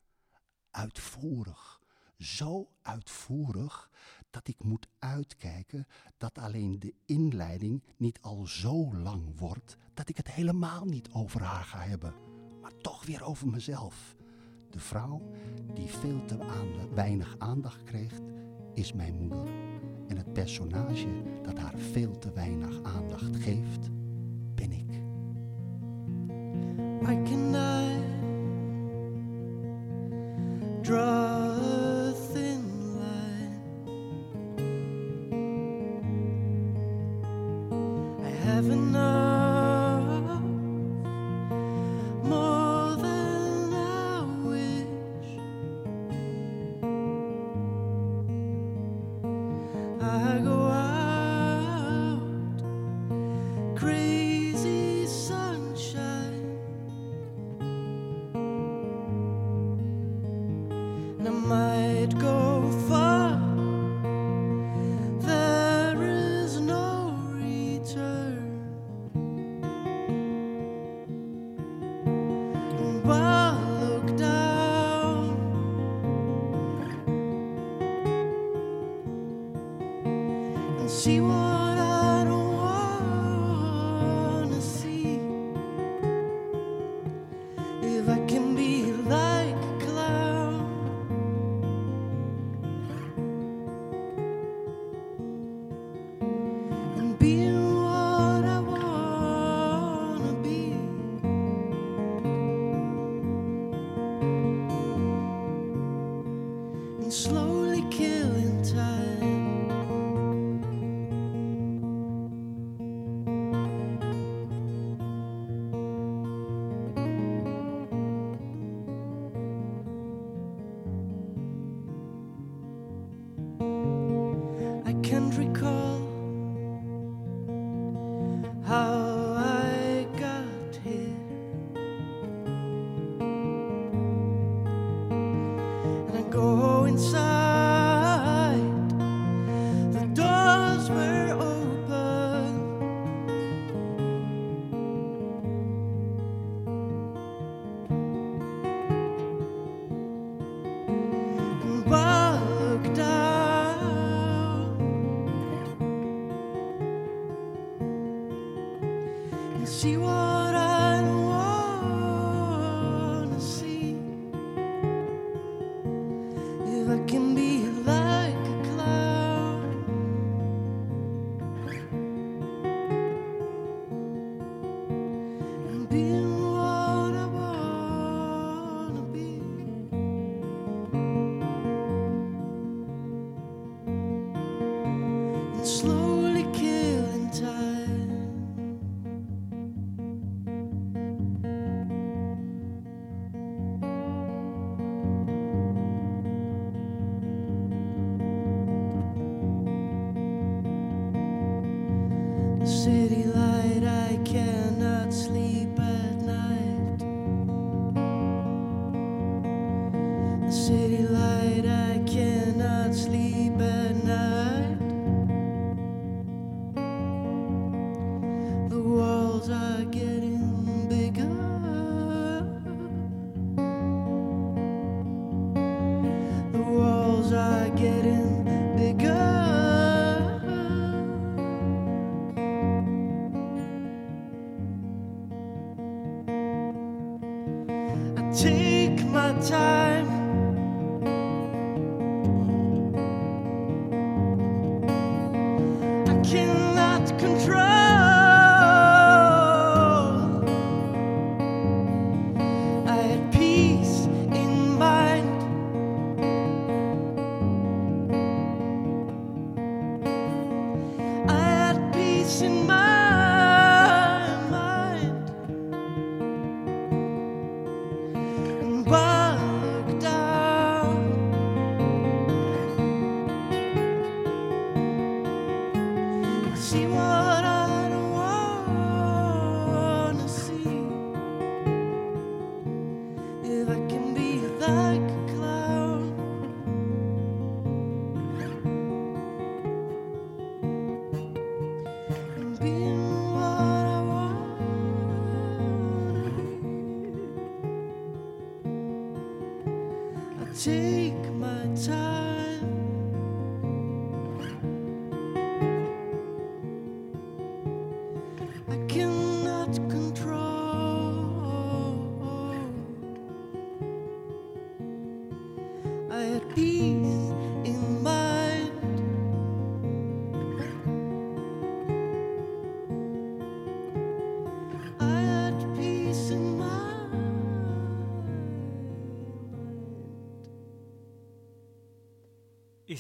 S4: Uitvoerig. Zo uitvoerig dat ik moet uitkijken dat alleen de inleiding niet al zo lang wordt dat ik het helemaal niet over haar ga hebben, maar toch weer over mezelf. De vrouw die veel te weinig aandacht kreeg, is mijn moeder. En het personage dat haar veel te weinig aandacht geeft, ben ik.
S5: Can I draw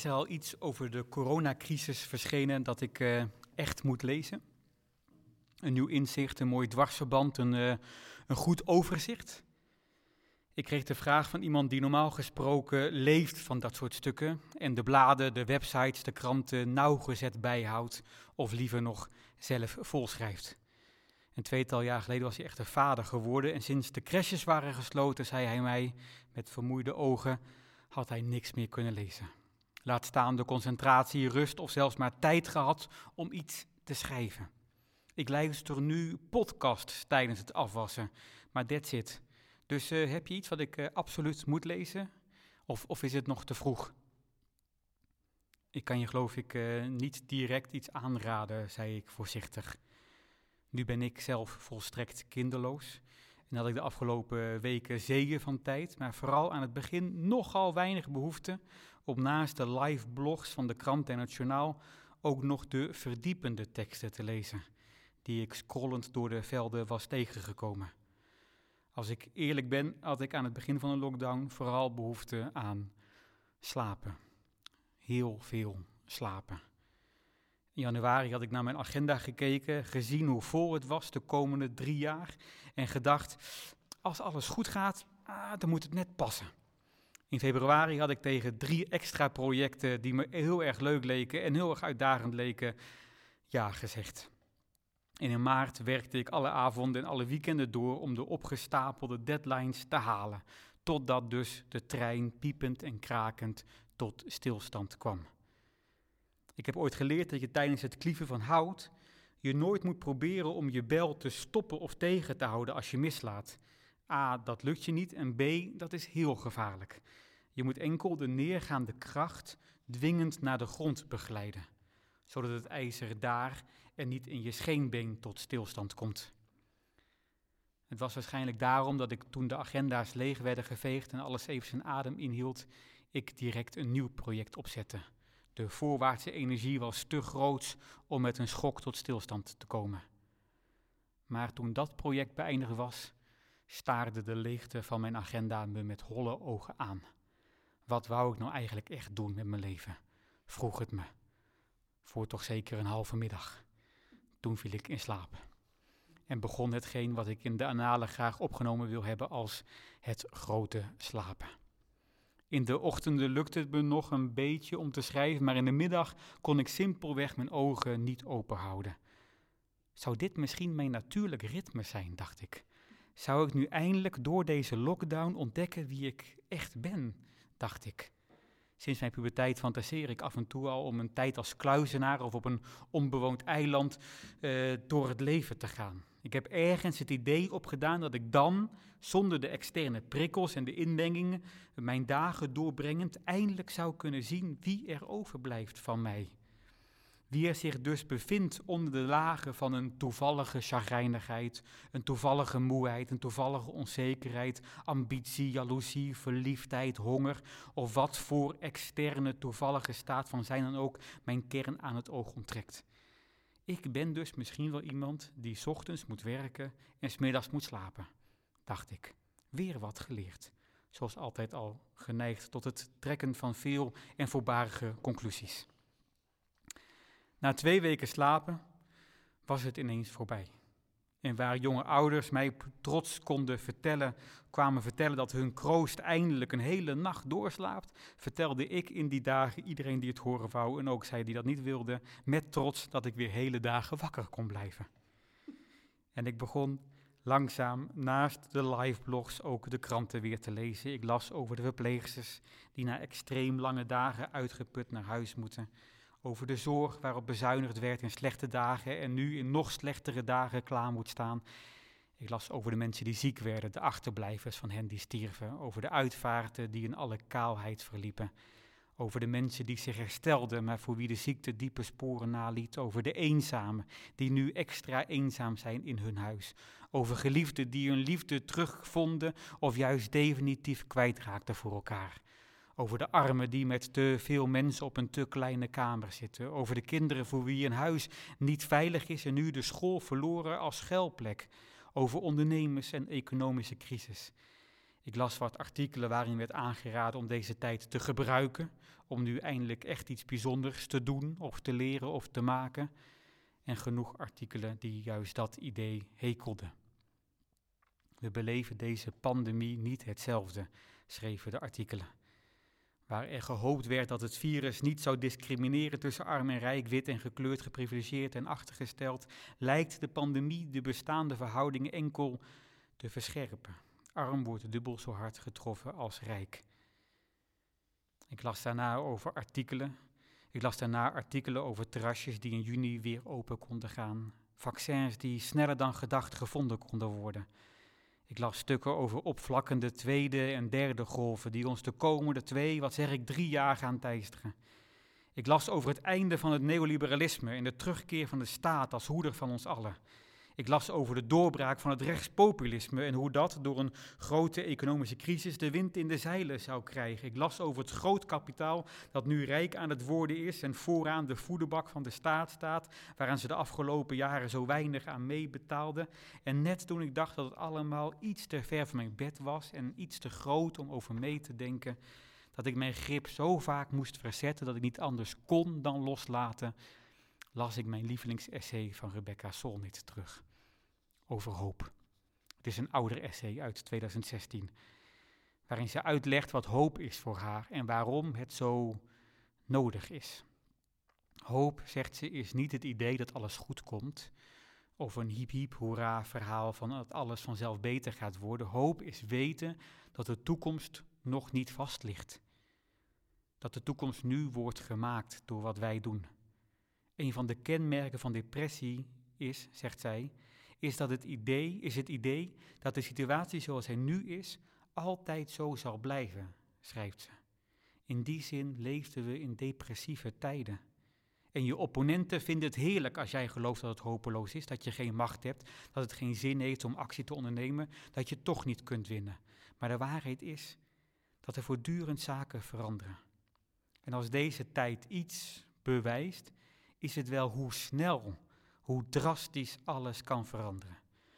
S5: Is
S1: er al iets over de coronacrisis verschenen dat ik eh, echt moet lezen? Een nieuw inzicht, een mooi dwarsverband, een, eh, een goed overzicht? Ik kreeg de vraag van iemand die normaal gesproken leeft van dat soort stukken en de bladen, de websites, de kranten nauwgezet bijhoudt of liever nog zelf volschrijft. Een tweetal jaar geleden was hij echter vader geworden en sinds de crèches waren gesloten, zei hij mij met vermoeide ogen, had hij niks meer kunnen lezen. Laat staan de concentratie, rust of zelfs maar tijd gehad om iets te schrijven. Ik luister nu podcasts tijdens het afwassen, maar that's it. Dus eh, heb je iets wat ik eh, absoluut moet lezen? Of, of is het nog te vroeg? Ik kan je geloof ik eh, niet direct iets aanraden, zei ik voorzichtig. Nu ben ik zelf volstrekt kinderloos en had ik de afgelopen weken zegen van tijd, maar vooral aan het begin nogal weinig behoefte om naast de live blogs van de krant en het journaal ook nog de verdiepende teksten te lezen, die ik scrollend door de velden was tegengekomen. Als ik eerlijk ben, had ik aan het begin van de lockdown vooral behoefte aan slapen. Heel veel slapen. In januari had ik naar mijn agenda gekeken, gezien hoe vol het was de komende drie jaar en gedacht, als alles goed gaat, ah, dan moet het net passen. In februari had ik tegen drie extra projecten die me heel erg leuk leken en heel erg uitdagend leken, ja gezegd. In maart werkte ik alle avonden en alle weekenden door om de opgestapelde deadlines te halen, totdat dus de trein piepend en krakend tot stilstand kwam. Ik heb ooit geleerd dat je tijdens het klieven van hout je nooit moet proberen om je bel te stoppen of tegen te houden als je mislaat. A, dat lukt je niet en B, dat is heel gevaarlijk. Je moet enkel de neergaande kracht dwingend naar de grond begeleiden, zodat het ijzer daar en niet in je scheenbeen tot stilstand komt. Het was waarschijnlijk daarom dat ik toen de agenda's leeg werden geveegd en alles even zijn adem inhield, ik direct een nieuw project opzette. De voorwaartse energie was te groot om met een schok tot stilstand te komen. Maar toen dat project beëindigd was, staarde de leegte van mijn agenda me met holle ogen aan. Wat wou ik nou eigenlijk echt doen met mijn leven? vroeg het me. Voor toch zeker een halve middag. Toen viel ik in slaap. En begon hetgeen wat ik in de analen graag opgenomen wil hebben als het grote slapen. In de ochtenden lukte het me nog een beetje om te schrijven, maar in de middag kon ik simpelweg mijn ogen niet open houden. Zou dit misschien mijn natuurlijk ritme zijn, dacht ik. Zou ik nu eindelijk door deze lockdown ontdekken wie ik echt ben, dacht ik. Sinds mijn puberteit fantaseer ik af en toe al om een tijd als kluizenaar of op een onbewoond eiland uh, door het leven te gaan. Ik heb ergens het idee opgedaan dat ik dan, zonder de externe prikkels en de inmengingen, mijn dagen doorbrengend eindelijk zou kunnen zien wie er overblijft van mij. Wie er zich dus bevindt onder de lagen van een toevallige chagrijnigheid, een toevallige moeheid, een toevallige onzekerheid, ambitie, jaloezie, verliefdheid, honger of wat voor externe toevallige staat van zijn dan ook mijn kern aan het oog onttrekt. Ik ben dus misschien wel iemand die ochtends moet werken en 's middags moet slapen, dacht ik. Weer wat geleerd. Zoals altijd al geneigd tot het trekken van veel en voorbarige conclusies. Na twee weken slapen was het ineens voorbij. En waar jonge ouders mij trots konden vertellen, kwamen vertellen dat hun kroost eindelijk een hele nacht doorslaapt, vertelde ik in die dagen iedereen die het horen wou en ook zij die dat niet wilde, met trots dat ik weer hele dagen wakker kon blijven. En ik begon langzaam naast de liveblogs ook de kranten weer te lezen. Ik las over de verpleegsters die na extreem lange dagen uitgeput naar huis moeten over de zorg waarop bezuinigd werd in slechte dagen en nu in nog slechtere dagen klaar moet staan. Ik las over de mensen die ziek werden, de achterblijvers van hen die stierven, over de uitvaarten die in alle kaalheid verliepen, over de mensen die zich herstelden, maar voor wie de ziekte diepe sporen naliet, over de eenzamen die nu extra eenzaam zijn in hun huis, over geliefden die hun liefde terugvonden of juist definitief kwijtraakten voor elkaar. Over de armen die met te veel mensen op een te kleine kamer zitten. Over de kinderen voor wie een huis niet veilig is en nu de school verloren als schuilplek. Over ondernemers en economische crisis. Ik las wat artikelen waarin werd aangeraden om deze tijd te gebruiken. Om nu eindelijk echt iets bijzonders te doen of te leren of te maken. En genoeg artikelen die juist dat idee hekelden. We beleven deze pandemie niet hetzelfde, schreven de artikelen waar er gehoopt werd dat het virus niet zou discrimineren tussen arm en rijk, wit en gekleurd, geprivilegeerd en achtergesteld, lijkt de pandemie de bestaande verhoudingen enkel te verscherpen. Arm wordt dubbel zo hard getroffen als rijk. Ik las daarna over artikelen. Ik las daarna artikelen over terrasjes die in juni weer open konden gaan. Vaccins die sneller dan gedacht gevonden konden worden. Ik las stukken over opvlakkende tweede en derde golven die ons de komende twee, wat zeg ik, drie jaar gaan teisteren. Ik las over het einde van het neoliberalisme en de terugkeer van de staat als hoeder van ons allen. Ik las over de doorbraak van het rechtspopulisme en hoe dat door een grote economische crisis de wind in de zeilen zou krijgen. Ik las over het groot kapitaal dat nu rijk aan het worden is en vooraan de voederbak van de staat staat, waaraan ze de afgelopen jaren zo weinig aan meebetaalden. En net toen ik dacht dat het allemaal iets te ver van mijn bed was en iets te groot om over mee te denken, dat ik mijn grip zo vaak moest verzetten dat ik niet anders kon dan loslaten, las ik mijn lievelingsessay van Rebecca Solnit terug over hoop. Het is een ouder essay uit 2016, waarin ze uitlegt wat hoop is voor haar en waarom het zo nodig is. Hoop, zegt ze, is niet het idee dat alles goed komt, of een hiep hiep hoera verhaal van dat alles vanzelf beter gaat worden. Hoop is weten dat de toekomst nog niet vast ligt. Dat de toekomst nu wordt gemaakt door wat wij doen. Een van de kenmerken van depressie is, zegt zij, is, dat het idee, is het idee dat de situatie zoals hij nu is altijd zo zal blijven, schrijft ze. In die zin leefden we in depressieve tijden. En je opponenten vinden het heerlijk als jij gelooft dat het hopeloos is, dat je geen macht hebt, dat het geen zin heeft om actie te ondernemen, dat je toch niet kunt winnen. Maar de waarheid is dat er voortdurend zaken veranderen. En als deze tijd iets bewijst, is het wel hoe snel hoe drastisch alles kan veranderen.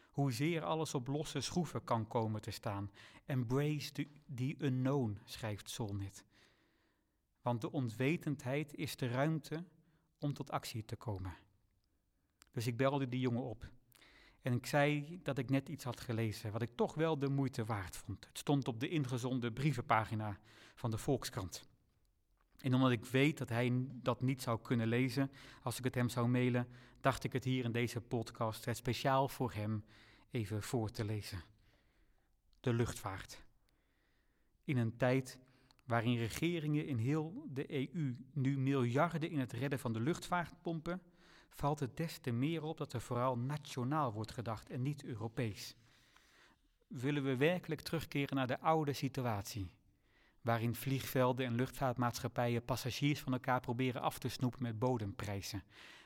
S1: Hoezeer alles op losse schroeven kan komen te staan. Embrace the, the unknown, schrijft Solnit. Want de onwetendheid is de ruimte om tot actie te komen. Dus ik belde die jongen op. En ik zei dat ik net iets had gelezen, wat ik toch wel de moeite waard vond. Het stond op de ingezonde brievenpagina van de Volkskrant. En omdat ik weet dat hij dat niet zou kunnen lezen als ik het hem zou mailen, dacht ik het hier in deze podcast het speciaal voor hem even voor te lezen. De luchtvaart. In een tijd waarin regeringen in heel de EU nu miljarden in het redden van de luchtvaart pompen, valt het des te meer op dat er vooral nationaal wordt gedacht en niet Europees. Willen we werkelijk terugkeren naar de oude situatie? Waarin vliegvelden en luchtvaartmaatschappijen passagiers van elkaar proberen af te snoepen met bodemprijzen.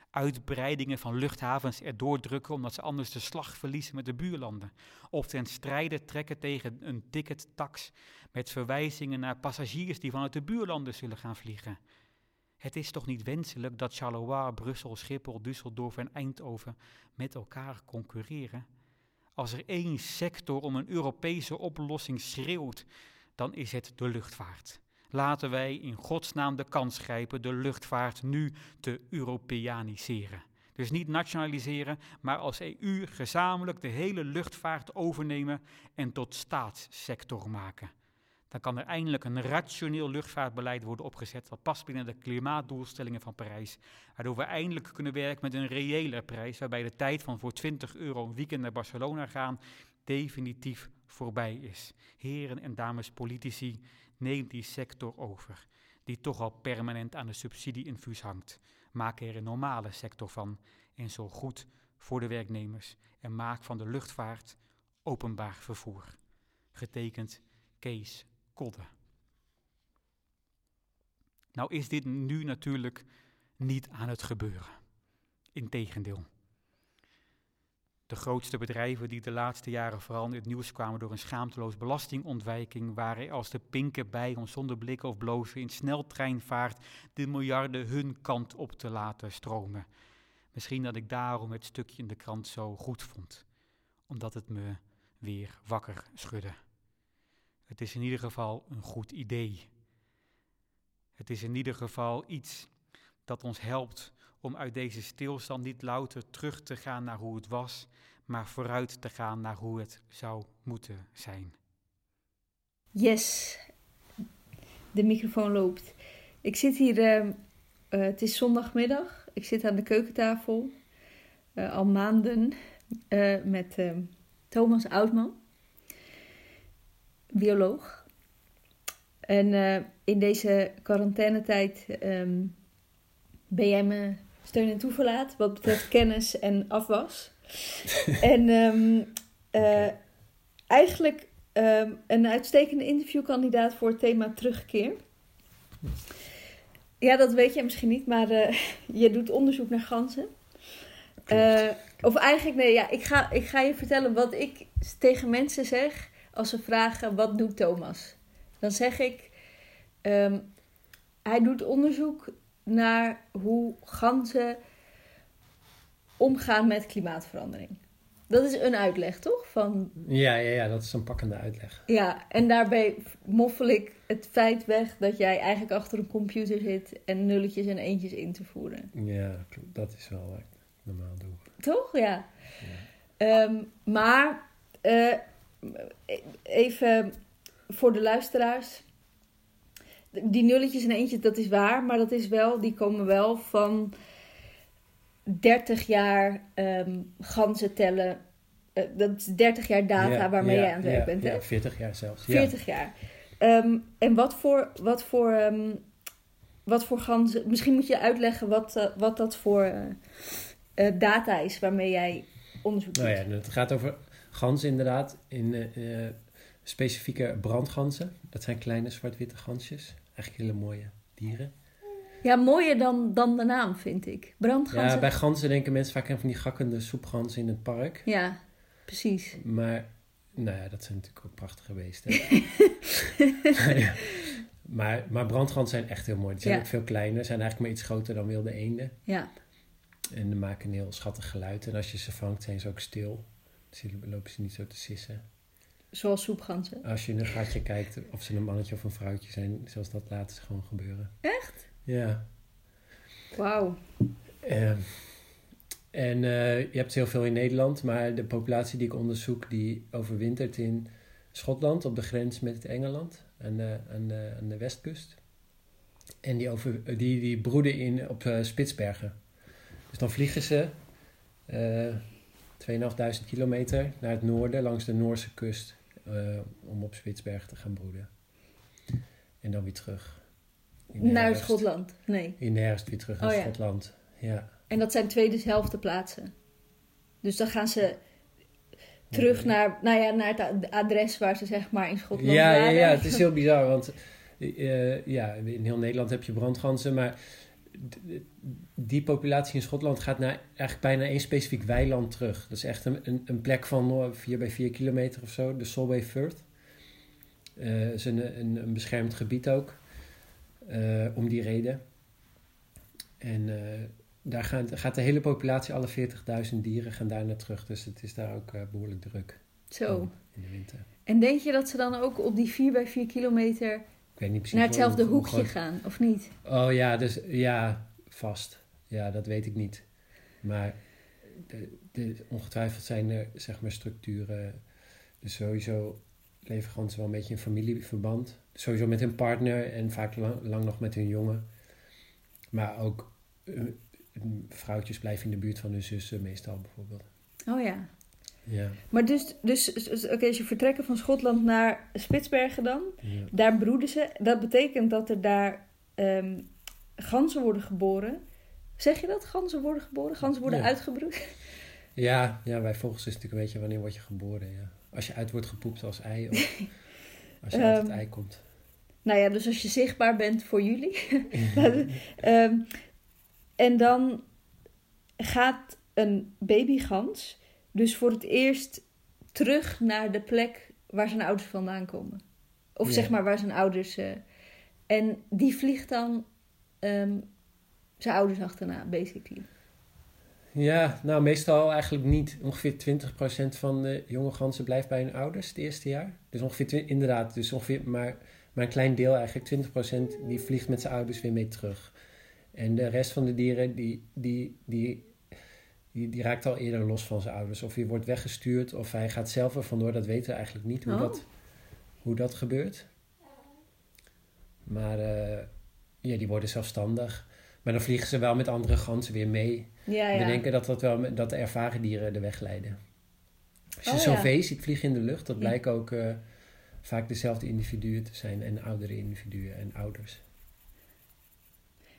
S1: Uitbreidingen van luchthavens erdoor drukken omdat ze anders de slag verliezen met de buurlanden. Of ten strijde trekken tegen een tickettax met verwijzingen naar passagiers die vanuit de buurlanden zullen gaan vliegen. Het is toch niet wenselijk dat Charleroi, Brussel, Schiphol, Düsseldorf en Eindhoven met elkaar concurreren? Als er één sector om een Europese oplossing schreeuwt, dan is het de luchtvaart. Laten wij in godsnaam de kans grijpen de luchtvaart nu te Europeaniseren. Dus niet nationaliseren, maar als EU gezamenlijk de hele luchtvaart overnemen en tot staatssector maken. Dan kan er eindelijk een rationeel luchtvaartbeleid worden opgezet dat past binnen de klimaatdoelstellingen van Parijs. Waardoor we eindelijk kunnen werken met een reële prijs, waarbij de tijd van voor 20 euro een weekend naar Barcelona gaan definitief voorbij is. Heren en dames politici, neem die sector over, die toch al permanent aan de subsidieinfuus hangt. Maak er een normale sector van en zo goed voor de werknemers en maak van de luchtvaart openbaar vervoer. Getekend Kees Kodde. Nou is dit nu natuurlijk niet aan het gebeuren. Integendeel. De grootste bedrijven die de laatste jaren vooral in het nieuws kwamen door een schaamteloos belastingontwijking, waren als de pinken bij om zonder blikken of blozen in sneltreinvaart de miljarden hun kant op te laten stromen. Misschien dat ik daarom het stukje in de krant zo goed vond, omdat het me weer wakker schudde. Het is in ieder geval een goed idee. Het is in ieder geval iets dat ons helpt om uit deze stilstand niet louter terug te gaan naar hoe het was, maar vooruit te gaan naar hoe het zou moeten zijn.
S3: Yes, de microfoon loopt. Ik zit hier, uh, uh, het is zondagmiddag. Ik zit aan de keukentafel uh, al maanden met Thomas Oudman, bioloog. En in deze quarantainetijd um, ben jij me steun en toeverlaat wat betreft kennis en afwas. en um, okay. eigenlijk um, een uitstekende interviewkandidaat voor het thema terugkeer. Ja, dat weet jij misschien niet, maar uh, je doet onderzoek naar ganzen. Uh, of eigenlijk, nee, ja, ik ga, ik ga je vertellen wat ik tegen mensen zeg als ze vragen: wat doet Thomas? Dan zeg ik: um, hij doet onderzoek naar hoe ganzen omgaan met klimaatverandering. Dat is een uitleg, toch? Van...
S6: Ja, ja, ja, dat is een pakkende uitleg.
S3: Ja, en daarbij moffel ik het feit weg dat jij eigenlijk achter een computer zit en nulletjes en eentjes in te voeren.
S6: Ja, dat is wel wat ik normaal doe.
S3: Toch? Ja. ja. Um, maar uh, even voor de luisteraars. Die nulletjes en eentjes, dat is waar, maar dat is wel, die komen wel van 30 jaar um, ganzen tellen. Uh, dat is 30 jaar data
S6: ja,
S3: waarmee
S6: ja,
S3: jij aan het werk
S6: ja,
S3: bent. Hè?
S6: Ja, 40 jaar zelfs.
S3: 40 jaar. Um, en wat voor, wat voor, um, wat voor ganzen. Misschien moet je uitleggen wat, uh, wat dat voor uh, data is waarmee jij onderzoek doet.
S6: Nou ja, het gaat over ganzen inderdaad. In specifieke brandganzen. Dat zijn kleine zwart-witte gansjes. Eigenlijk hele mooie dieren.
S3: Ja, mooier dan, dan de naam, vind ik. Brandganzen.
S6: Ja, bij ganzen denken mensen vaak aan van die gakkende soepganzen in het park.
S3: Ja, precies.
S6: Maar, nou ja, dat zijn natuurlijk ook prachtige beesten. ja. maar, maar brandganzen zijn echt heel mooi. Die zijn
S3: Ja.
S6: ook veel kleiner. Zijn eigenlijk maar iets groter dan wilde eenden.
S3: Ja,
S6: En die maken een heel schattig geluid. En als je ze vangt, zijn ze ook stil. Dus lopen ze niet zo te sissen.
S3: Zoals soepganzen.
S6: Als je in een gatje kijkt of ze een mannetje of een vrouwtje zijn, zoals dat laatst gewoon gebeuren.
S3: Echt?
S6: Ja.
S3: Wauw.
S6: Ehm, en eh, je hebt heel veel in Nederland, maar de populatie die ik onderzoek, die overwintert in Schotland op de grens met Engeland, aan de, aan de, aan de westkust. En die, over, die, die broeden in, op uh, Spitsbergen. Dus dan vliegen ze uh, 2.500 kilometer naar het noorden, langs de Noorse kust, uh, om op Spitsbergen te gaan broeden. En dan weer terug.
S3: Naar
S6: herfst.
S3: Schotland? Nee.
S6: In de herfst weer terug naar
S3: Oh ja.
S6: Schotland. Ja.
S3: En dat zijn twee dezelfde plaatsen. Dus dan gaan ze terug naar, nou ja, naar het ad- adres waar ze zeg maar in Schotland
S6: Ja, ja,
S3: waren.
S6: ja, het is heel bizar, want Eh, ja, in heel Nederland heb je brandganzen, maar die populatie in Schotland gaat naar eigenlijk bijna één specifiek weiland terug. Dat is echt een, een, een plek van 4 bij 4 kilometer of zo, de Solway Firth. Eh is een, een, een beschermd gebied ook, eh, om die reden. En eh, daar gaat, gaat de hele populatie, alle 40.000 dieren, gaan daar naar terug. Dus het is daar ook eh, behoorlijk druk
S3: Zo.
S6: in de winter.
S3: En denk je dat ze dan ook op die 4 bij 4 kilometer
S6: Ik weet niet precies
S3: naar hetzelfde
S6: hoe- hoe
S3: hoekje gaan, of niet?
S6: Oh ja, dus ja, vast. Ja, dat weet ik niet. Maar de, de, ongetwijfeld zijn er zeg maar structuren. Dus sowieso leven ganzen wel een beetje in familieverband. Sowieso met hun partner en vaak lang, lang nog met hun jongen. Maar ook eh, vrouwtjes blijven in de buurt van hun zussen meestal bijvoorbeeld.
S3: Oh ja.
S6: Ja.
S3: Maar dus, dus, dus oké, als je vertrekken van Schotland naar Spitsbergen dan,
S6: ja.
S3: daar broeden ze. Dat betekent dat er daar ehm, ganzen worden geboren. Zeg je dat? Ganzen worden geboren? Ganzen worden
S6: Ja.
S3: uitgebroed?
S6: Ja, ja, bij vogels is het natuurlijk een beetje wanneer word je geboren. Ja. Als je uit wordt gepoept als ei of als je uit het
S3: Ehm,
S6: ei komt.
S3: Nou ja, dus als je zichtbaar bent voor jullie. Ehm, en dan gaat een babygans dus voor het eerst terug naar de plek waar zijn ouders vandaan komen. Of
S6: Ja.
S3: zeg maar waar zijn ouders. eh, en die vliegt dan ehm, zijn ouders achterna, basically.
S6: Ja, nou meestal eigenlijk niet. Ongeveer 20% van de jonge ganzen blijft bij hun ouders het eerste jaar. Dus ongeveer, inderdaad, dus ongeveer maar, maar een klein deel eigenlijk, 20% die vliegt met zijn ouders weer mee terug. En de rest van de dieren, die, die, die, die, die raakt al eerder los van zijn ouders. Of hij wordt weggestuurd, of hij gaat zelf er vandoor. Dat weten we eigenlijk niet hoe,
S3: Oh.
S6: dat, hoe dat gebeurt. Maar eh, ja, die worden zelfstandig. Maar dan vliegen ze wel met andere ganzen weer mee.
S3: Ja,
S6: We denken dat, dat, wel, dat de ervaren dieren de weg leiden. Als je
S3: Oh,
S6: zo'n
S3: ja.
S6: vee ziet vliegen in de lucht, dat
S3: Ja.
S6: blijken ook eh, vaak dezelfde individuen te zijn. En oudere individuen en ouders.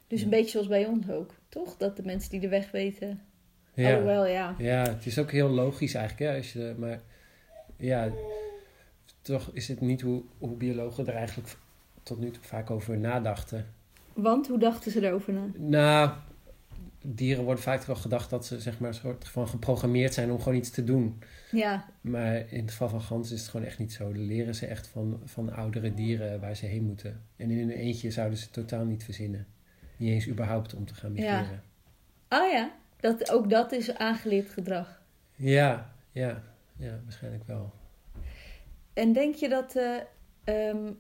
S3: Dus een beetje zoals bij ons ook, toch? Dat de mensen die de weg weten.
S6: Ja,
S3: Alhoewel, ja.
S6: ja het is ook heel logisch eigenlijk. Hè, als je, maar ja, toch is het niet hoe, hoe biologen er eigenlijk tot nu toe vaak over nadachten.
S3: Want hoe dachten ze erover na?
S6: Nou, dieren worden vaak wel gedacht dat ze zeg maar, een soort van geprogrammeerd zijn om gewoon iets te doen.
S3: Ja,
S6: Maar in het geval van ganzen is het gewoon echt niet zo. Dan leren ze echt van, van oudere dieren waar ze heen moeten. En in hun eentje zouden ze het totaal niet verzinnen. Niet eens überhaupt om te gaan
S3: Ja.
S6: migreren.
S3: oh ja. Dat, ook dat is aangeleerd gedrag.
S6: Ja, ja, ja, waarschijnlijk wel.
S3: En denk je dat, eh, ehm,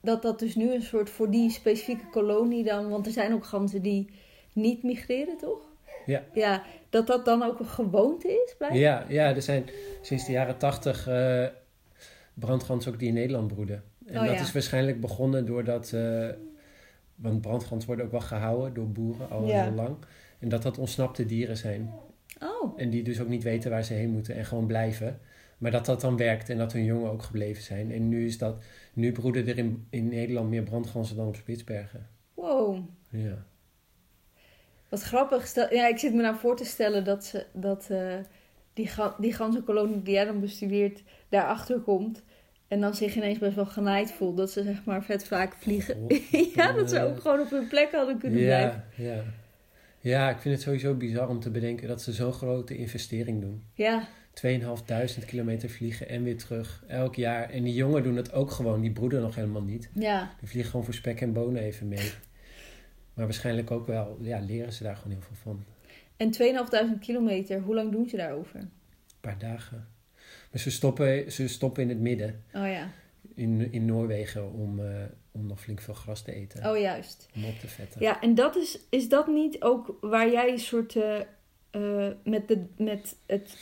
S3: dat dat dus nu een soort voor die specifieke kolonie dan... Want er zijn ook ganzen die niet migreren, toch?
S6: Ja.
S3: Ja, dat dat dan ook een gewoonte is, blijkbaar?
S6: Ja, ja, er zijn sinds de jaren tachtig eh brandgansen ook die in Nederland broeden. En
S3: Oh,
S6: dat
S3: ja.
S6: is waarschijnlijk begonnen doordat... eh want brandgansen worden ook wel gehouden door boeren al
S3: Ja.
S6: heel lang. En dat dat ontsnapte dieren zijn.
S3: Oh,
S6: En die dus ook niet weten waar ze heen moeten en gewoon blijven. Maar dat dat dan werkt en dat hun jongen ook gebleven zijn. En nu is dat, nu broeden er in, in Nederland meer brandganzen dan op Spitsbergen.
S3: wow.
S6: Ja.
S3: Wat grappig. Stel, ja, ik zit me nou voor te stellen dat, ze, dat eh, die, ga, die ganzenkolonie die jij dan bestudeert daarachter komt. En dan zich ineens best wel genaaid voelt. Dat ze zeg maar vet vaak vliegen. ja, dat ze ook gewoon op hun plek hadden kunnen blijven.
S6: ja, ja. Ik vind het sowieso bizar om te bedenken dat ze zo'n grote investering doen.
S3: Ja,
S6: 2500 kilometer vliegen en weer terug, elk jaar. En die jongen doen het ook gewoon, die broeden nog helemaal niet.
S3: ja.
S6: Die vliegen gewoon voor spek en bonen even mee. Maar waarschijnlijk ook wel, ja, leren ze daar gewoon heel veel van.
S3: En 2500 kilometer, hoe lang doen ze daarover?
S6: Een paar dagen. Maar ze stoppen, ze stoppen in het midden,
S3: Oh ja,
S6: in, in Noorwegen, om, eh, om nog flink veel gras te eten.
S3: oh juist.
S6: Om op te vetten.
S3: Ja, en dat is, is dat niet ook waar jij een soort eh, eh, met, de, met het,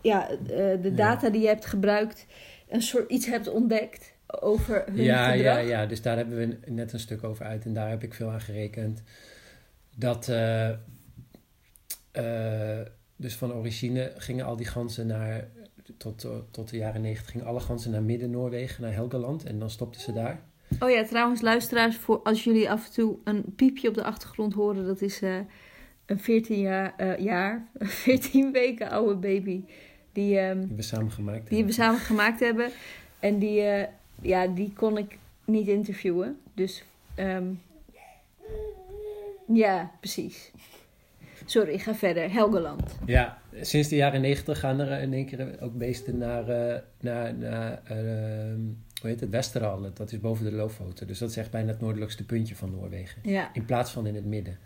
S3: ja, eh, de
S6: Ja.
S3: data die je hebt gebruikt, een soort iets hebt ontdekt over hun
S6: ja,
S3: gedrag?
S6: ja, ja, dus daar hebben we net een stuk over uit en daar heb ik veel aan gerekend. Dat, dus van origine gingen al die ganzen naar, tot, tot de jaren negentig gingen alle ganzen naar Midden-Noorwegen, naar Helgeland en dan stopten ze daar.
S3: Oh ja, trouwens, luisteraars, voor als jullie af en toe een piepje op de achtergrond horen, dat is eh, een 14 jaar, eh, jaar, 14 weken oude baby. Die, ehm,
S6: Die we samen gemaakt
S3: die we
S6: hebben.
S3: samen gemaakt hebben. En die, eh, ja, die kon ik niet interviewen. Dus ehm, ja, precies. Sorry, ik ga verder. Helgeland.
S6: Ja, sinds de jaren negentig gaan er in één keer ook beesten naar, eh, naar, naar ehm, hoe heet het. Dat is boven de Lofoten. Dus dat is echt bijna het noordelijkste puntje van Noorwegen.
S3: Ja.
S6: In plaats van in het midden.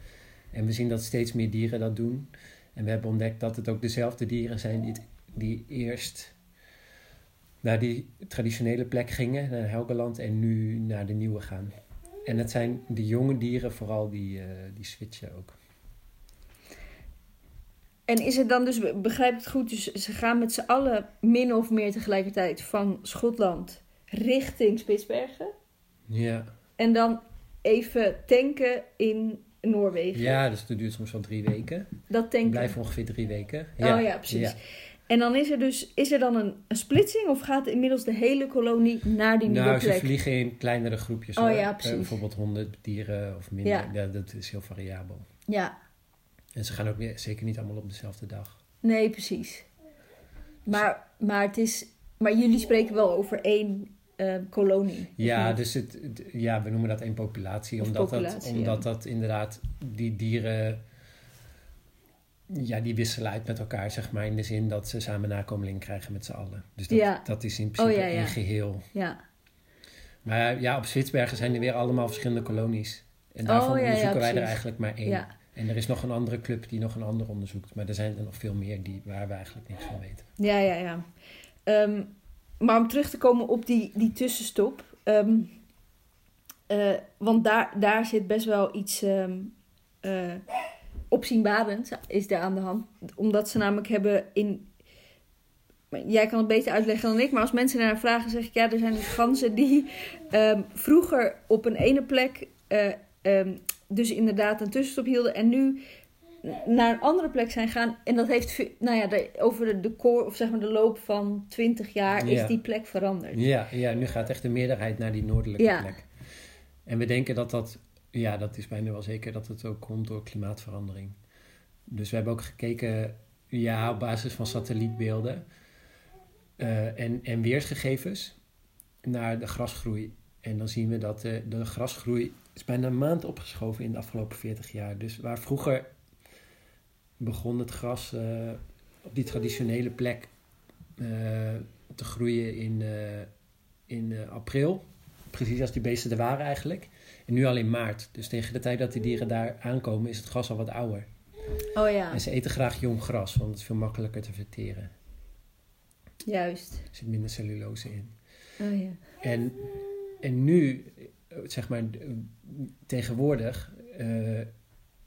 S6: En we zien dat steeds meer dieren dat doen. En we hebben ontdekt dat het ook dezelfde dieren zijn die, die eerst naar die traditionele plek gingen, naar Helgeland, en nu naar de nieuwe gaan. En het zijn de jonge dieren vooral die, eh, die switchen ook.
S3: En is het dan dus, begrijp ik het goed, dus ze gaan met z'n allen min of meer tegelijkertijd van Schotland richting Spitsbergen.
S6: Ja,
S3: En dan even tanken in Noorwegen.
S6: ja dus dat duurt soms wel drie weken.
S3: Dat tanken.
S6: blijven ongeveer drie weken.
S3: Oh ja, precies. En dan is er dus, is er dan een, een splitsing of gaat inmiddels de hele kolonie naar die nieuwe
S6: Nou, ze
S3: plek?
S6: vliegen in kleinere groepjes.
S3: Oh
S6: hoor.
S3: ja,
S6: Eh,
S3: precies.
S6: bijvoorbeeld honderd dieren of minder.
S3: Ja.
S6: Ja. dat is heel variabel.
S3: Ja,
S6: En ze gaan ook weer, zeker niet allemaal op dezelfde dag.
S3: nee, precies. Maar, maar, het is, maar jullie spreken wel over één eh, kolonie.
S6: Ja, dus het, ja, we noemen dat één populatie.
S3: Of
S6: Omdat,
S3: populatie,
S6: dat, omdat
S3: ja.
S6: dat inderdaad die dieren... Ja, die wisselen uit met elkaar, zeg maar. In de zin dat ze samen nakomelingen krijgen met z'n allen. Dus dat,
S3: Ja.
S6: dat is in principe
S3: Oh, ja, ja.
S6: één geheel.
S3: Ja,
S6: Maar ja, op Spitsbergen zijn er weer allemaal verschillende kolonies. En daarvan
S3: Oh, ja,
S6: onderzoeken wij er eigenlijk maar één. En er is nog een andere club die nog een ander onderzoekt. Maar er zijn er nog veel meer die, waar we eigenlijk niks van weten.
S3: Ja, ja, ja. Ehm, maar om terug te komen op die, die tussenstop. ehm, eh, want daar, daar zit best wel iets ehm eh, opzienbarends is daar aan de hand. Omdat ze namelijk hebben in... Jij kan het beter uitleggen dan ik. Maar als mensen naar vragen, zeg ik... Ja, er zijn dus ganzen die ehm, vroeger op een ene plek... eh, dus inderdaad een tussenstop hielden. En nu naar een andere plek zijn gaan. En dat heeft, nou ja, de, over de, de core, of zeg maar de loop van 20 jaar
S6: Ja.
S3: is die plek veranderd.
S6: Ja, ja, nu gaat echt de meerderheid naar die noordelijke
S3: Ja.
S6: plek. En we denken dat dat, ja, dat is bijna wel zeker dat het ook komt door klimaatverandering. Dus we hebben ook gekeken, ja, op basis van satellietbeelden eh, en, en weersgegevens naar de grasgroei. En dan zien we dat de, de grasgroei is bijna een maand opgeschoven in de afgelopen 40 jaar. Dus waar vroeger begon het gras eh, op die traditionele plek eh, te groeien in, eh, in april. Precies als die beesten er waren eigenlijk. En nu al in maart. Dus tegen de tijd dat die dieren daar aankomen is het gras al wat ouder.
S3: Oh ja,
S6: En ze eten graag jong gras, want het is veel makkelijker te verteren.
S3: juist.
S6: Er zit minder cellulose in.
S3: Oh ja.
S6: En, en nu, zeg maar, tegenwoordig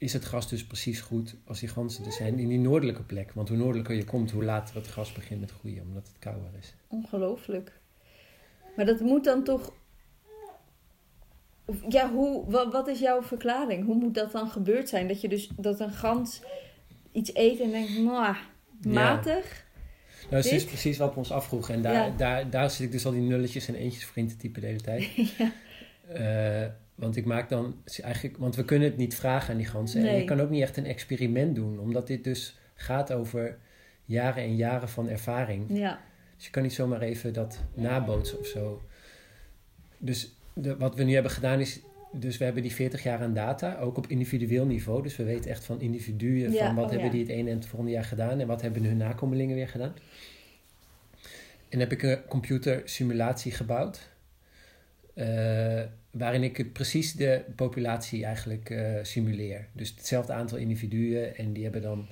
S6: is het gras dus precies goed als die ganzen er zijn in die noordelijke plek. Want hoe noordelijker je komt, hoe later het gras begint met groeien, omdat het kouder is.
S3: Ongelooflijk. Maar dat moet dan toch... Ja, hoe, wat, is jouw verklaring? Hoe moet dat dan gebeurd zijn? Dat je dus dat een gans iets eet en denkt, "Mwah, matig.
S6: Nou, dat is precies wat we ons afvroegen. En daar,
S3: Ja.
S6: daar, daar zit ik dus al die nulletjes en eentjes voor in te typen de hele tijd.
S3: ja.
S6: Eh, want ik maak dan eigenlijk, want we kunnen het niet vragen aan die ganzen. En je kan ook niet echt een experiment doen, omdat dit dus gaat over jaren en jaren van ervaring.
S3: ja.
S6: Dus je kan niet zomaar even dat nabootsen of zo. Dus de, wat we nu hebben gedaan is, dus we hebben die 40 jaar aan data, ook op individueel niveau. Dus we weten echt van individuen,
S3: Ja,
S6: van wat
S3: oh
S6: hebben
S3: ja.
S6: die het ene en het volgende jaar gedaan en wat hebben hun nakomelingen weer gedaan. En heb ik een computersimulatie gebouwd. Eh, waarin ik het precies de populatie eigenlijk eh, simuleer. Dus hetzelfde aantal individuen en die hebben dan...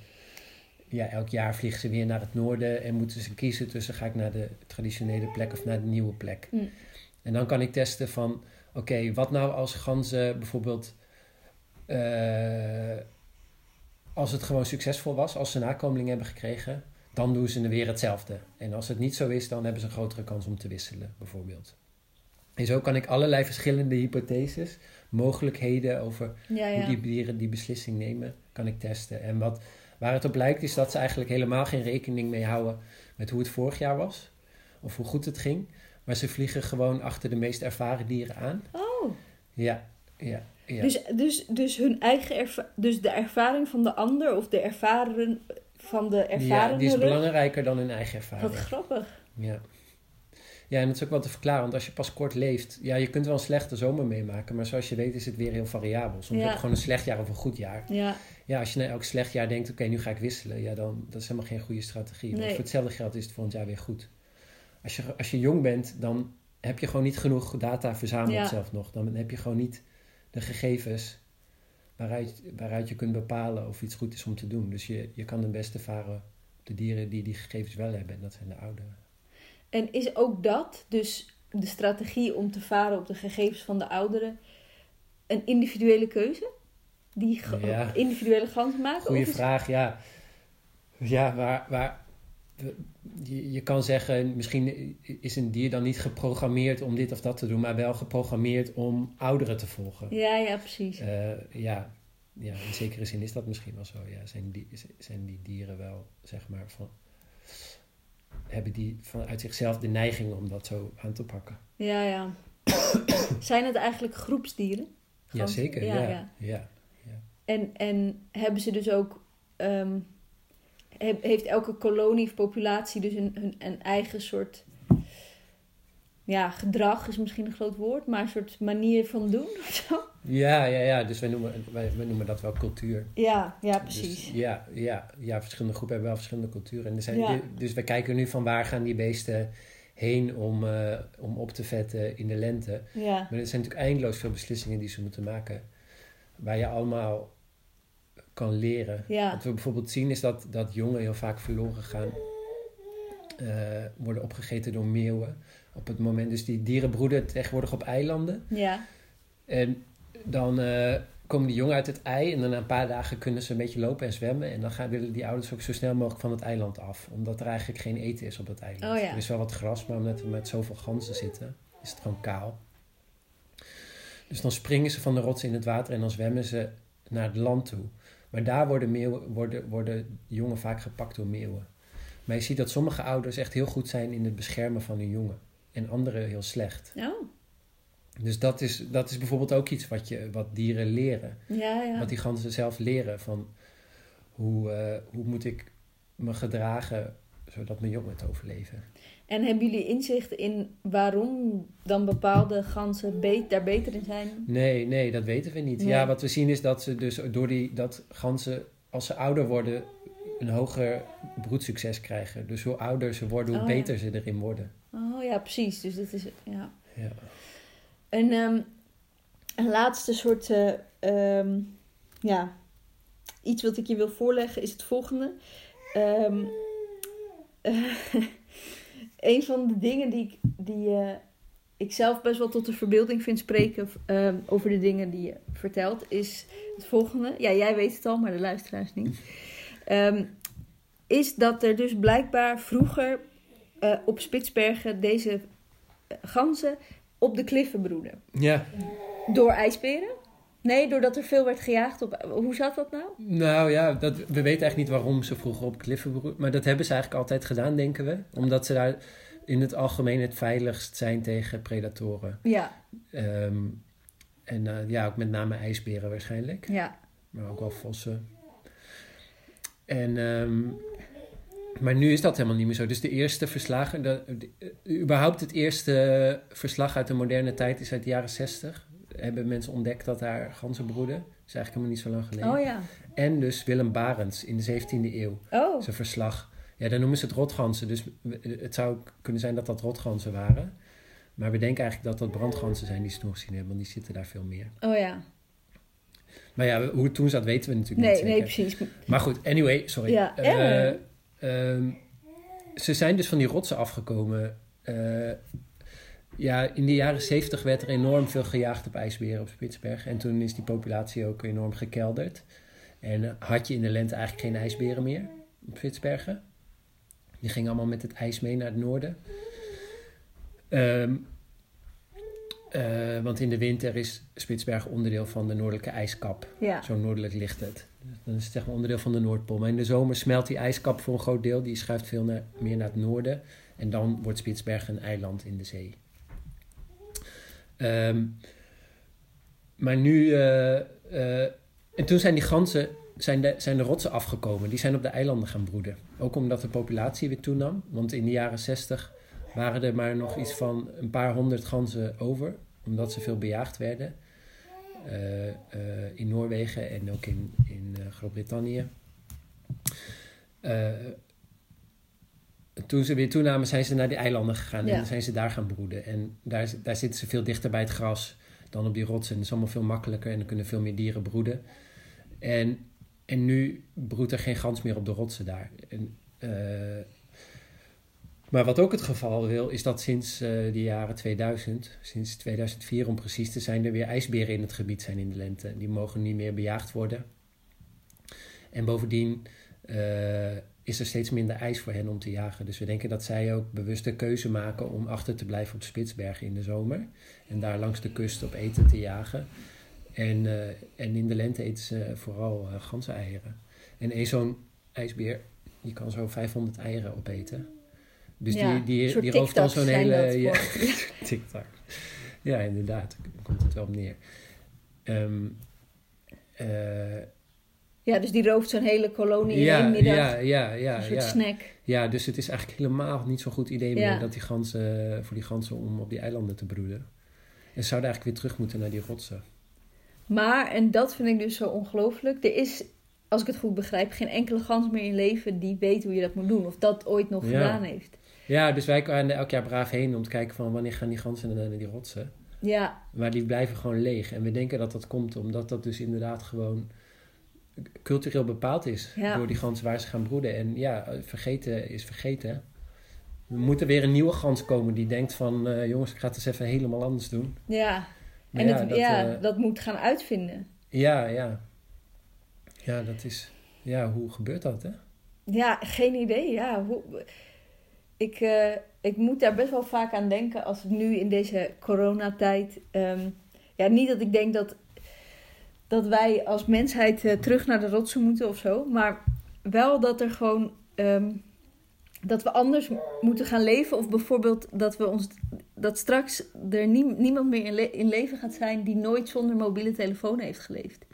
S6: Ja, elk jaar vliegen ze weer naar het noorden en moeten ze kiezen tussen ga ik naar de traditionele plek of naar de nieuwe plek.
S3: Hm.
S6: En dan kan ik testen van, oké, wat nou als ganzen bijvoorbeeld, eh, als het gewoon succesvol was, als ze nakomelingen hebben gekregen, dan doen ze er weer hetzelfde. En als het niet zo is, dan hebben ze een grotere kans om te wisselen, bijvoorbeeld. En zo kan ik allerlei verschillende hypotheses, mogelijkheden over
S3: Ja, ja.
S6: hoe die dieren die beslissing nemen, kan ik testen. En wat, waar het op lijkt is dat ze eigenlijk helemaal geen rekening mee houden met hoe het vorig jaar was. Of hoe goed het ging. Maar ze vliegen gewoon achter de meest ervaren dieren aan.
S3: Oh,
S6: Ja, ja, ja.
S3: dus, dus, dus hun eigen erva- dus de ervaring van de ander of de ervaren van de
S6: ja,
S3: ervaren
S6: die is belangrijker dan hun eigen ervaring.
S3: Wat grappig.
S6: Ja. Ja, en dat is ook wel te verklaren, want als je pas kort leeft, ja, je kunt wel een slechte zomer meemaken, maar zoals je weet is het weer heel variabel. Soms
S3: Ja.
S6: heb je gewoon een slecht jaar of een goed jaar.
S3: Ja,
S6: Ja, als je na elk slecht jaar denkt, oké, nu ga ik wisselen, ja, dan dat is helemaal geen goede strategie. Want
S3: Nee.
S6: voor hetzelfde geld is het volgend jaar weer goed. Als je, als je jong bent, dan heb je gewoon niet genoeg data verzameld
S3: Ja.
S6: zelf nog. Dan heb je gewoon niet de gegevens waaruit, waaruit je kunt bepalen of iets goed is om te doen. Dus je, je kan het beste varen op de dieren die die gegevens wel hebben. En dat zijn de ouderen.
S3: En is ook dat, dus de strategie om te varen op de gegevens van de ouderen, een individuele keuze? Die
S6: Ja.
S3: individuele ganzen maken?
S6: Goeie
S3: is-
S6: vraag, ja. Ja, waar, waar, je, je kan zeggen, misschien is een dier dan niet geprogrammeerd om dit of dat te doen, maar wel geprogrammeerd om ouderen te volgen.
S3: Ja, ja, precies.
S6: Eh, ja, ja, in zekere zin is dat misschien wel zo. Ja, zijn, die, zijn die dieren wel, zeg maar, van, hebben die vanuit zichzelf de neiging om dat zo aan te pakken?
S3: Ja, ja. Zijn het eigenlijk groepsdieren?
S6: Ja,
S3: Ganzen?
S6: zeker.
S3: Ja,
S6: Ja,
S3: ja.
S6: ja.
S3: En, en hebben ze dus ook. ehm, he- heeft elke kolonie of populatie dus een, een, een eigen soort. Ja, gedrag is misschien een groot woord, maar een soort manier van doen of zo?
S6: Ja, ja, ja. Dus wij noemen, wij, wij noemen dat wel cultuur.
S3: Ja, ja,
S6: Dus,
S3: precies.
S6: ja, ja, ja, verschillende groepen hebben wel verschillende culturen. En er zijn,
S3: Ja.
S6: Dus we kijken nu van waar gaan die beesten heen om, eh, om op te vetten in de lente.
S3: Ja,
S6: Maar er zijn natuurlijk eindeloos veel beslissingen die ze moeten maken. Waar je allemaal kan leren.
S3: ja,
S6: Wat we bijvoorbeeld zien is dat, dat jongen heel vaak verloren gaan. eh, worden opgegeten door meeuwen. Op het moment, dus die dieren broeden tegenwoordig op eilanden.
S3: ja,
S6: En dan eh, komen die jongen uit het ei en dan na een paar dagen kunnen ze een beetje lopen en zwemmen. En dan gaan, willen die ouders ook zo snel mogelijk van het eiland af. Omdat er eigenlijk geen eten is op het eiland.
S3: Oh ja.
S6: Er is wel wat gras, maar omdat we met zoveel ganzen zitten, is het gewoon kaal. Dus dan springen ze van de rots in het water en dan zwemmen ze naar het land toe. Maar daar worden, meeuwen, worden, worden jongen vaak gepakt door meeuwen. Maar je ziet dat sommige ouders echt heel goed zijn in het beschermen van hun jongen. En anderen heel slecht.
S3: oh,
S6: Dus dat is, dat is bijvoorbeeld ook iets wat, je, wat dieren leren.
S3: ja, ja.
S6: Wat die ganzen zelf leren van hoe, eh, hoe moet ik me gedragen zodat mijn jongen het overleven.
S3: En hebben jullie inzicht in waarom dan bepaalde ganzen be- daar beter in zijn?
S6: Nee, nee, dat weten we niet.
S3: Nee.
S6: Ja, wat we zien is dat ze dus door die, dat ganzen, als ze ouder worden, een hoger broedsucces krijgen. Dus hoe ouder ze worden, hoe
S3: Oh, ja.
S6: beter ze erin worden.
S3: Oh ja, precies. Dus dat is, ja.
S6: Ja.
S3: En ehm, een laatste soort, eh, ehm, ja, iets wat ik je wil voorleggen is het volgende. Ehm, een van de dingen die ik, die, eh, ik zelf best wel tot de verbeelding vind spreken over de dingen die je vertelt, is het volgende. Ja, jij weet het al, maar de luisteraars niet. Is dat er dus blijkbaar vroeger eh, op Spitsbergen deze eh, ganzen op de kliffen broeden.
S6: ja.
S3: Door ijsberen? Nee, doordat er veel werd gejaagd op... Hoe zat dat nou?
S6: Nou ja, dat, we weten eigenlijk niet waarom ze vroeger op kliffen beroepen. Maar dat hebben ze eigenlijk altijd gedaan, denken we. Omdat ze daar in het algemeen het veiligst zijn tegen predatoren.
S3: Ja,
S6: Ehm, en eh, ja, ook met name ijsberen waarschijnlijk.
S3: ja.
S6: Maar ook wel vossen. En, ehm, maar nu is dat helemaal niet meer zo. Dus de eerste verslagen, de, de- eh, überhaupt het eerste verslag uit de moderne tijd is uit de jaren 60. Hebben mensen ontdekt dat daar ganzen broeden. Dat is eigenlijk helemaal niet zo lang geleden.
S3: Oh ja.
S6: En dus Willem Barents in de 17e eeuw.
S3: Oh,
S6: Zijn verslag. Ja, dan noemen ze het rotganzen. Dus we- het zou kunnen zijn dat dat rotganzen waren. Maar we denken eigenlijk dat dat brandganzen zijn die ze toen gezien hebben. Want die zitten daar veel meer.
S3: oh ja.
S6: Maar ja, hoe het toen zat weten we natuurlijk
S3: Nee,
S6: niet
S3: nee,
S6: zeker.
S3: precies.
S6: Maar goed, anyway, sorry.
S3: Ja,
S6: Eh, ehm, ze zijn dus van die rotsen afgekomen. Eh, ja, in de jaren zeventig werd er enorm veel gejaagd op ijsberen op Spitsbergen. En toen is die populatie ook enorm gekelderd. En had je in de lente eigenlijk geen ijsberen meer op Spitsbergen. Die gingen allemaal met het ijs mee naar het noorden. Ehm, eh, want in de winter is Spitsbergen onderdeel van de noordelijke ijskap.
S3: Ja.
S6: Zo noordelijk ligt het. Dan is het zeg onderdeel van de Noordpool. Maar in de zomer smelt die ijskap voor een groot deel. Die schuift veel naar, meer naar het noorden. En dan wordt Spitsbergen een eiland in de zee. Ehm, maar nu... eh, eh, en toen zijn die ganzen... Zijn de, zijn de rotsen afgekomen. Die zijn op de eilanden gaan broeden. Ook omdat de populatie weer toenam. Want in de jaren 60 waren er maar nog iets van een paar honderd ganzen over, omdat ze veel bejaagd werden. Eh, eh, in Noorwegen en ook in, in eh, Groot-Brittannië. Toen ze weer toenamen, zijn ze naar die eilanden gegaan
S3: Ja.
S6: en zijn ze daar gaan broeden. En daar, daar zitten ze veel dichter bij het gras dan op die rotsen. En dat is allemaal veel makkelijker en er kunnen veel meer dieren broeden. En, en nu broedt er geen gans meer op de rotsen daar. En, maar wat ook het geval wil, is dat sinds eh, de jaren 2000, sinds 2004 om precies te zijn, er weer ijsberen in het gebied zijn in de lente. Die mogen niet meer bejaagd worden. En bovendien eh, is er steeds minder ijs voor hen om te jagen. Dus we denken dat zij ook bewust de keuze maken om achter te blijven op Spitsbergen in de zomer. En daar langs de kust op eten te jagen. En, eh, en in de lente eten ze vooral ganzeneieren. En één zo'n ijsbeer, die kan zo 500 eieren opeten. Dus
S3: Ja,
S6: die, die, rooft dan zo'n hele... Ja, tic-tac. Ja, inderdaad. Daar komt het wel op neer. Ehm, eh,
S3: Ja, dus die rooft zo'n hele kolonie in
S6: ja,
S3: één middag.
S6: ja, ja, ja,
S3: een soort
S6: ja.
S3: snack.
S6: Ja, dus het is eigenlijk helemaal niet zo'n goed idee meer dat die ganzen, voor die ganzen om op die eilanden te broeden. En ze zouden eigenlijk weer terug moeten naar die rotsen.
S3: Maar, en dat vind ik dus zo ongelooflijk, er is, als ik het goed begrijp, geen enkele gans meer in leven die weet hoe je dat moet doen. Of dat ooit nog
S6: Ja.
S3: gedaan heeft.
S6: Ja, dus wij gaan elk jaar braaf heen om te kijken van wanneer gaan die ganzen naar die rotsen.
S3: Ja,
S6: Maar die blijven gewoon leeg. En we denken dat dat komt omdat dat dus inderdaad gewoon cultureel bepaald is
S3: Ja.
S6: door die ganzen waar ze gaan broeden. En ja, vergeten is vergeten. Er moet er weer een nieuwe gans komen die denkt van... eh, jongens, ik ga het eens even helemaal anders doen.
S3: ja.
S6: Maar
S3: en
S6: ja,
S3: het,
S6: dat,
S3: ja,
S6: eh,
S3: dat moet gaan uitvinden.
S6: Ja, ja. Ja, dat is... Ja, hoe gebeurt dat, hè?
S3: Ja, geen idee. Ja, hoe, ik, eh, ik moet daar best wel vaak aan denken als ik nu in deze coronatijd. ehm ja, niet dat ik denk dat, dat wij als mensheid eh, terug naar de rotsen moeten of zo. Maar wel dat er gewoon. ehm, dat we anders moeten gaan leven. Of bijvoorbeeld dat we ons. Dat straks er nie- niemand meer in, le- in leven gaat zijn die nooit zonder mobiele telefoon heeft geleefd.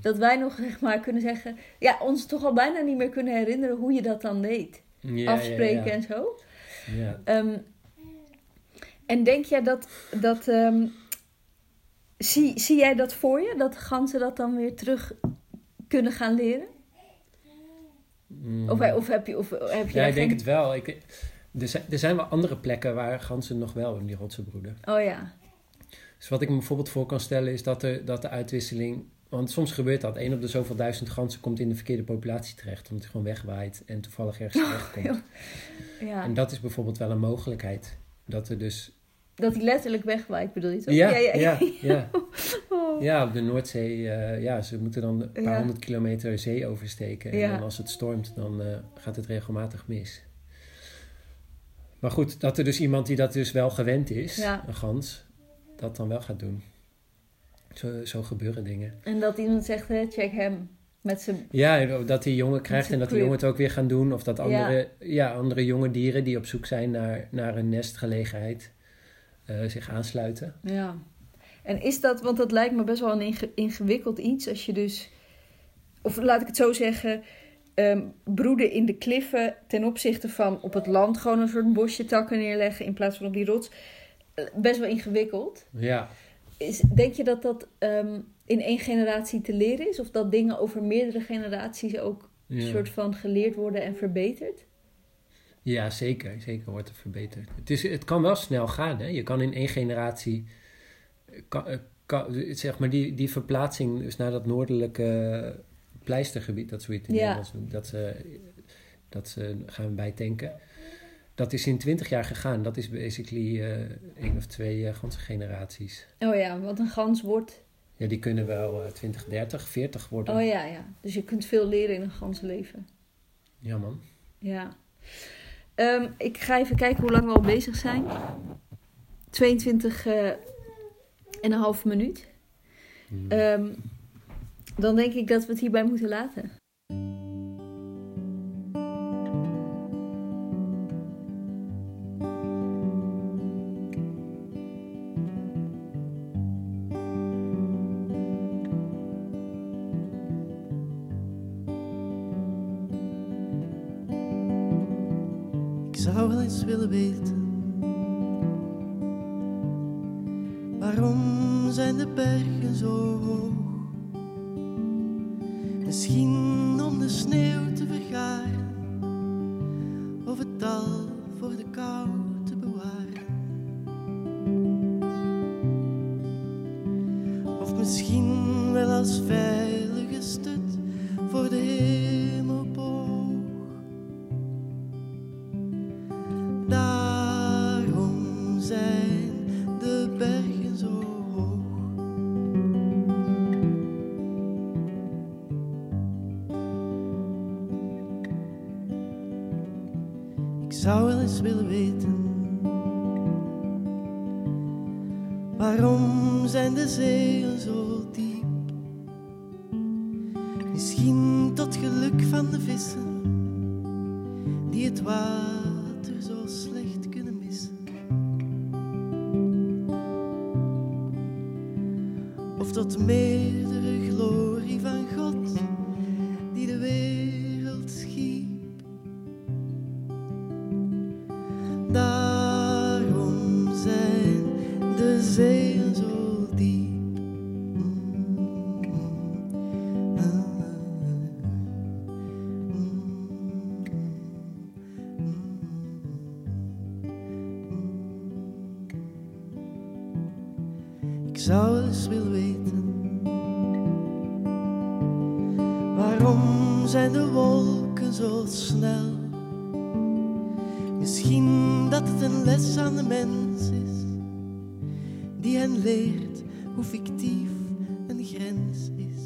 S3: Dat wij nog zeg maar kunnen zeggen. Ja, ons toch al bijna niet meer kunnen herinneren hoe je dat dan deed.
S6: Ja,
S3: Afspreken
S6: ja,
S3: en zo.
S6: Ja.
S3: Ehm, en denk jij dat. dat ehm, zie, zie jij dat voor je? Dat ganzen dat dan weer terug kunnen gaan leren?
S6: Mm.
S3: Of, of heb je. Of, heb je
S6: Ja, ik denk het wel. Ik, er, zijn, er zijn wel andere plekken waar ganzen nog wel in die rotsen broeden.
S3: Oh ja.
S6: Dus wat ik me bijvoorbeeld voor kan stellen is dat de, dat de uitwisseling... Want soms gebeurt dat. Eén op de zoveel duizend ganzen komt in de verkeerde populatie terecht. Omdat hij gewoon wegwaait en toevallig ergens terecht komt.
S3: ja.
S6: En dat is bijvoorbeeld wel een mogelijkheid. Dat er dus...
S3: Dat hij letterlijk wegwaait, bedoel je toch?
S6: Ja, ja, ja.
S3: Oh.
S6: Ja, op de Noordzee, eh, ja, ze moeten dan een paar
S3: Ja.
S6: honderd kilometer zee oversteken. En
S3: Ja.
S6: dan als het stormt, dan eh, gaat het regelmatig mis. Maar goed, dat er dus iemand die dat dus wel gewend is,
S3: Ja.
S6: een gans, dat dan wel gaat doen. Zo, zo gebeuren dingen.
S3: En dat iemand zegt, hè, check hem. Met zijn.
S6: Ja, dat die jongen krijgt en dat die jongen het ook weer gaan doen. Of dat andere, ja. andere jonge dieren die op zoek zijn naar, naar een nestgelegenheid eh, zich aansluiten.
S3: Ja. En is dat, want dat lijkt me best wel een inge- ingewikkeld iets als je dus, of laat ik het zo zeggen, ehm, broeden in de kliffen ten opzichte van op het land gewoon een soort bosje takken neerleggen in plaats van op die rots. Eh, Best wel ingewikkeld.
S6: Ja,
S3: Is, denk je dat dat ehm, in één generatie te leren is? Of dat dingen over meerdere generaties ook een
S6: ja.
S3: soort van geleerd worden en verbeterd?
S6: Ja, zeker. Zeker wordt het verbeterd. Het, is, het kan wel snel gaan. Hè? Je kan in één generatie... Kan, eh, kan, zeg maar die, die verplaatsing dus naar dat noordelijke pleistergebied... dat zoiets in
S3: Ja.
S6: Noemen, dat ze, dat ze gaan bijtanken. Dat is in twintig jaar gegaan. Dat is basically eh één of twee uh, ganse generaties.
S3: Oh ja, want een gans wordt...
S6: Ja, die kunnen wel eh 20, 30, 40 worden.
S3: Oh ja, ja. Dus je kunt veel leren in een gansleven.
S6: Ja, man.
S3: Ja. Ehm, ik ga even kijken hoe lang we al bezig zijn. 22 eh, en een half minuut.
S6: Hmm.
S3: Ehm, dan denk ik dat we het hierbij moeten laten.
S5: Waarom zijn de bergen zo? Waarom zijn de wolken zo snel? Misschien dat het een les aan de mens is, die hen leert hoe fictief een grens is.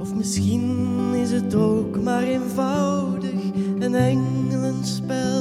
S5: Of misschien is het ook maar eenvoudig een engelenspel.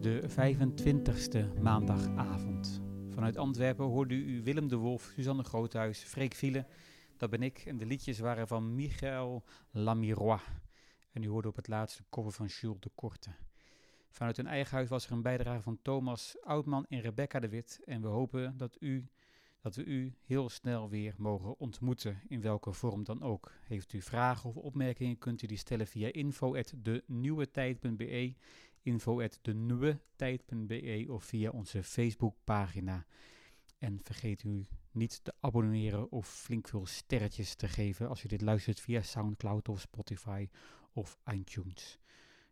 S1: De 25e maandagavond. Vanuit Antwerpen hoorde u Willem de Wolf, Suzanne Groothuis, Freek Viele. Dat ben ik. En de liedjes waren van Michael Lamirois. En u hoorde op het laatste cover van Jules de Korte. Vanuit hun eigen huis was er een bijdrage van Thomas Oudman en Rebecca de Wit. En we hopen dat, u, dat we u heel snel weer mogen ontmoeten, in welke vorm dan ook. Heeft u vragen of opmerkingen, kunt u die stellen via info.denieuwetijd.be info.denieuwetijd.be of via onze Facebookpagina. En vergeet u niet te abonneren of flink veel sterretjes te geven als u dit luistert via Soundcloud of Spotify of iTunes.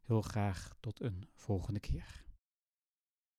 S1: Heel graag tot een volgende keer.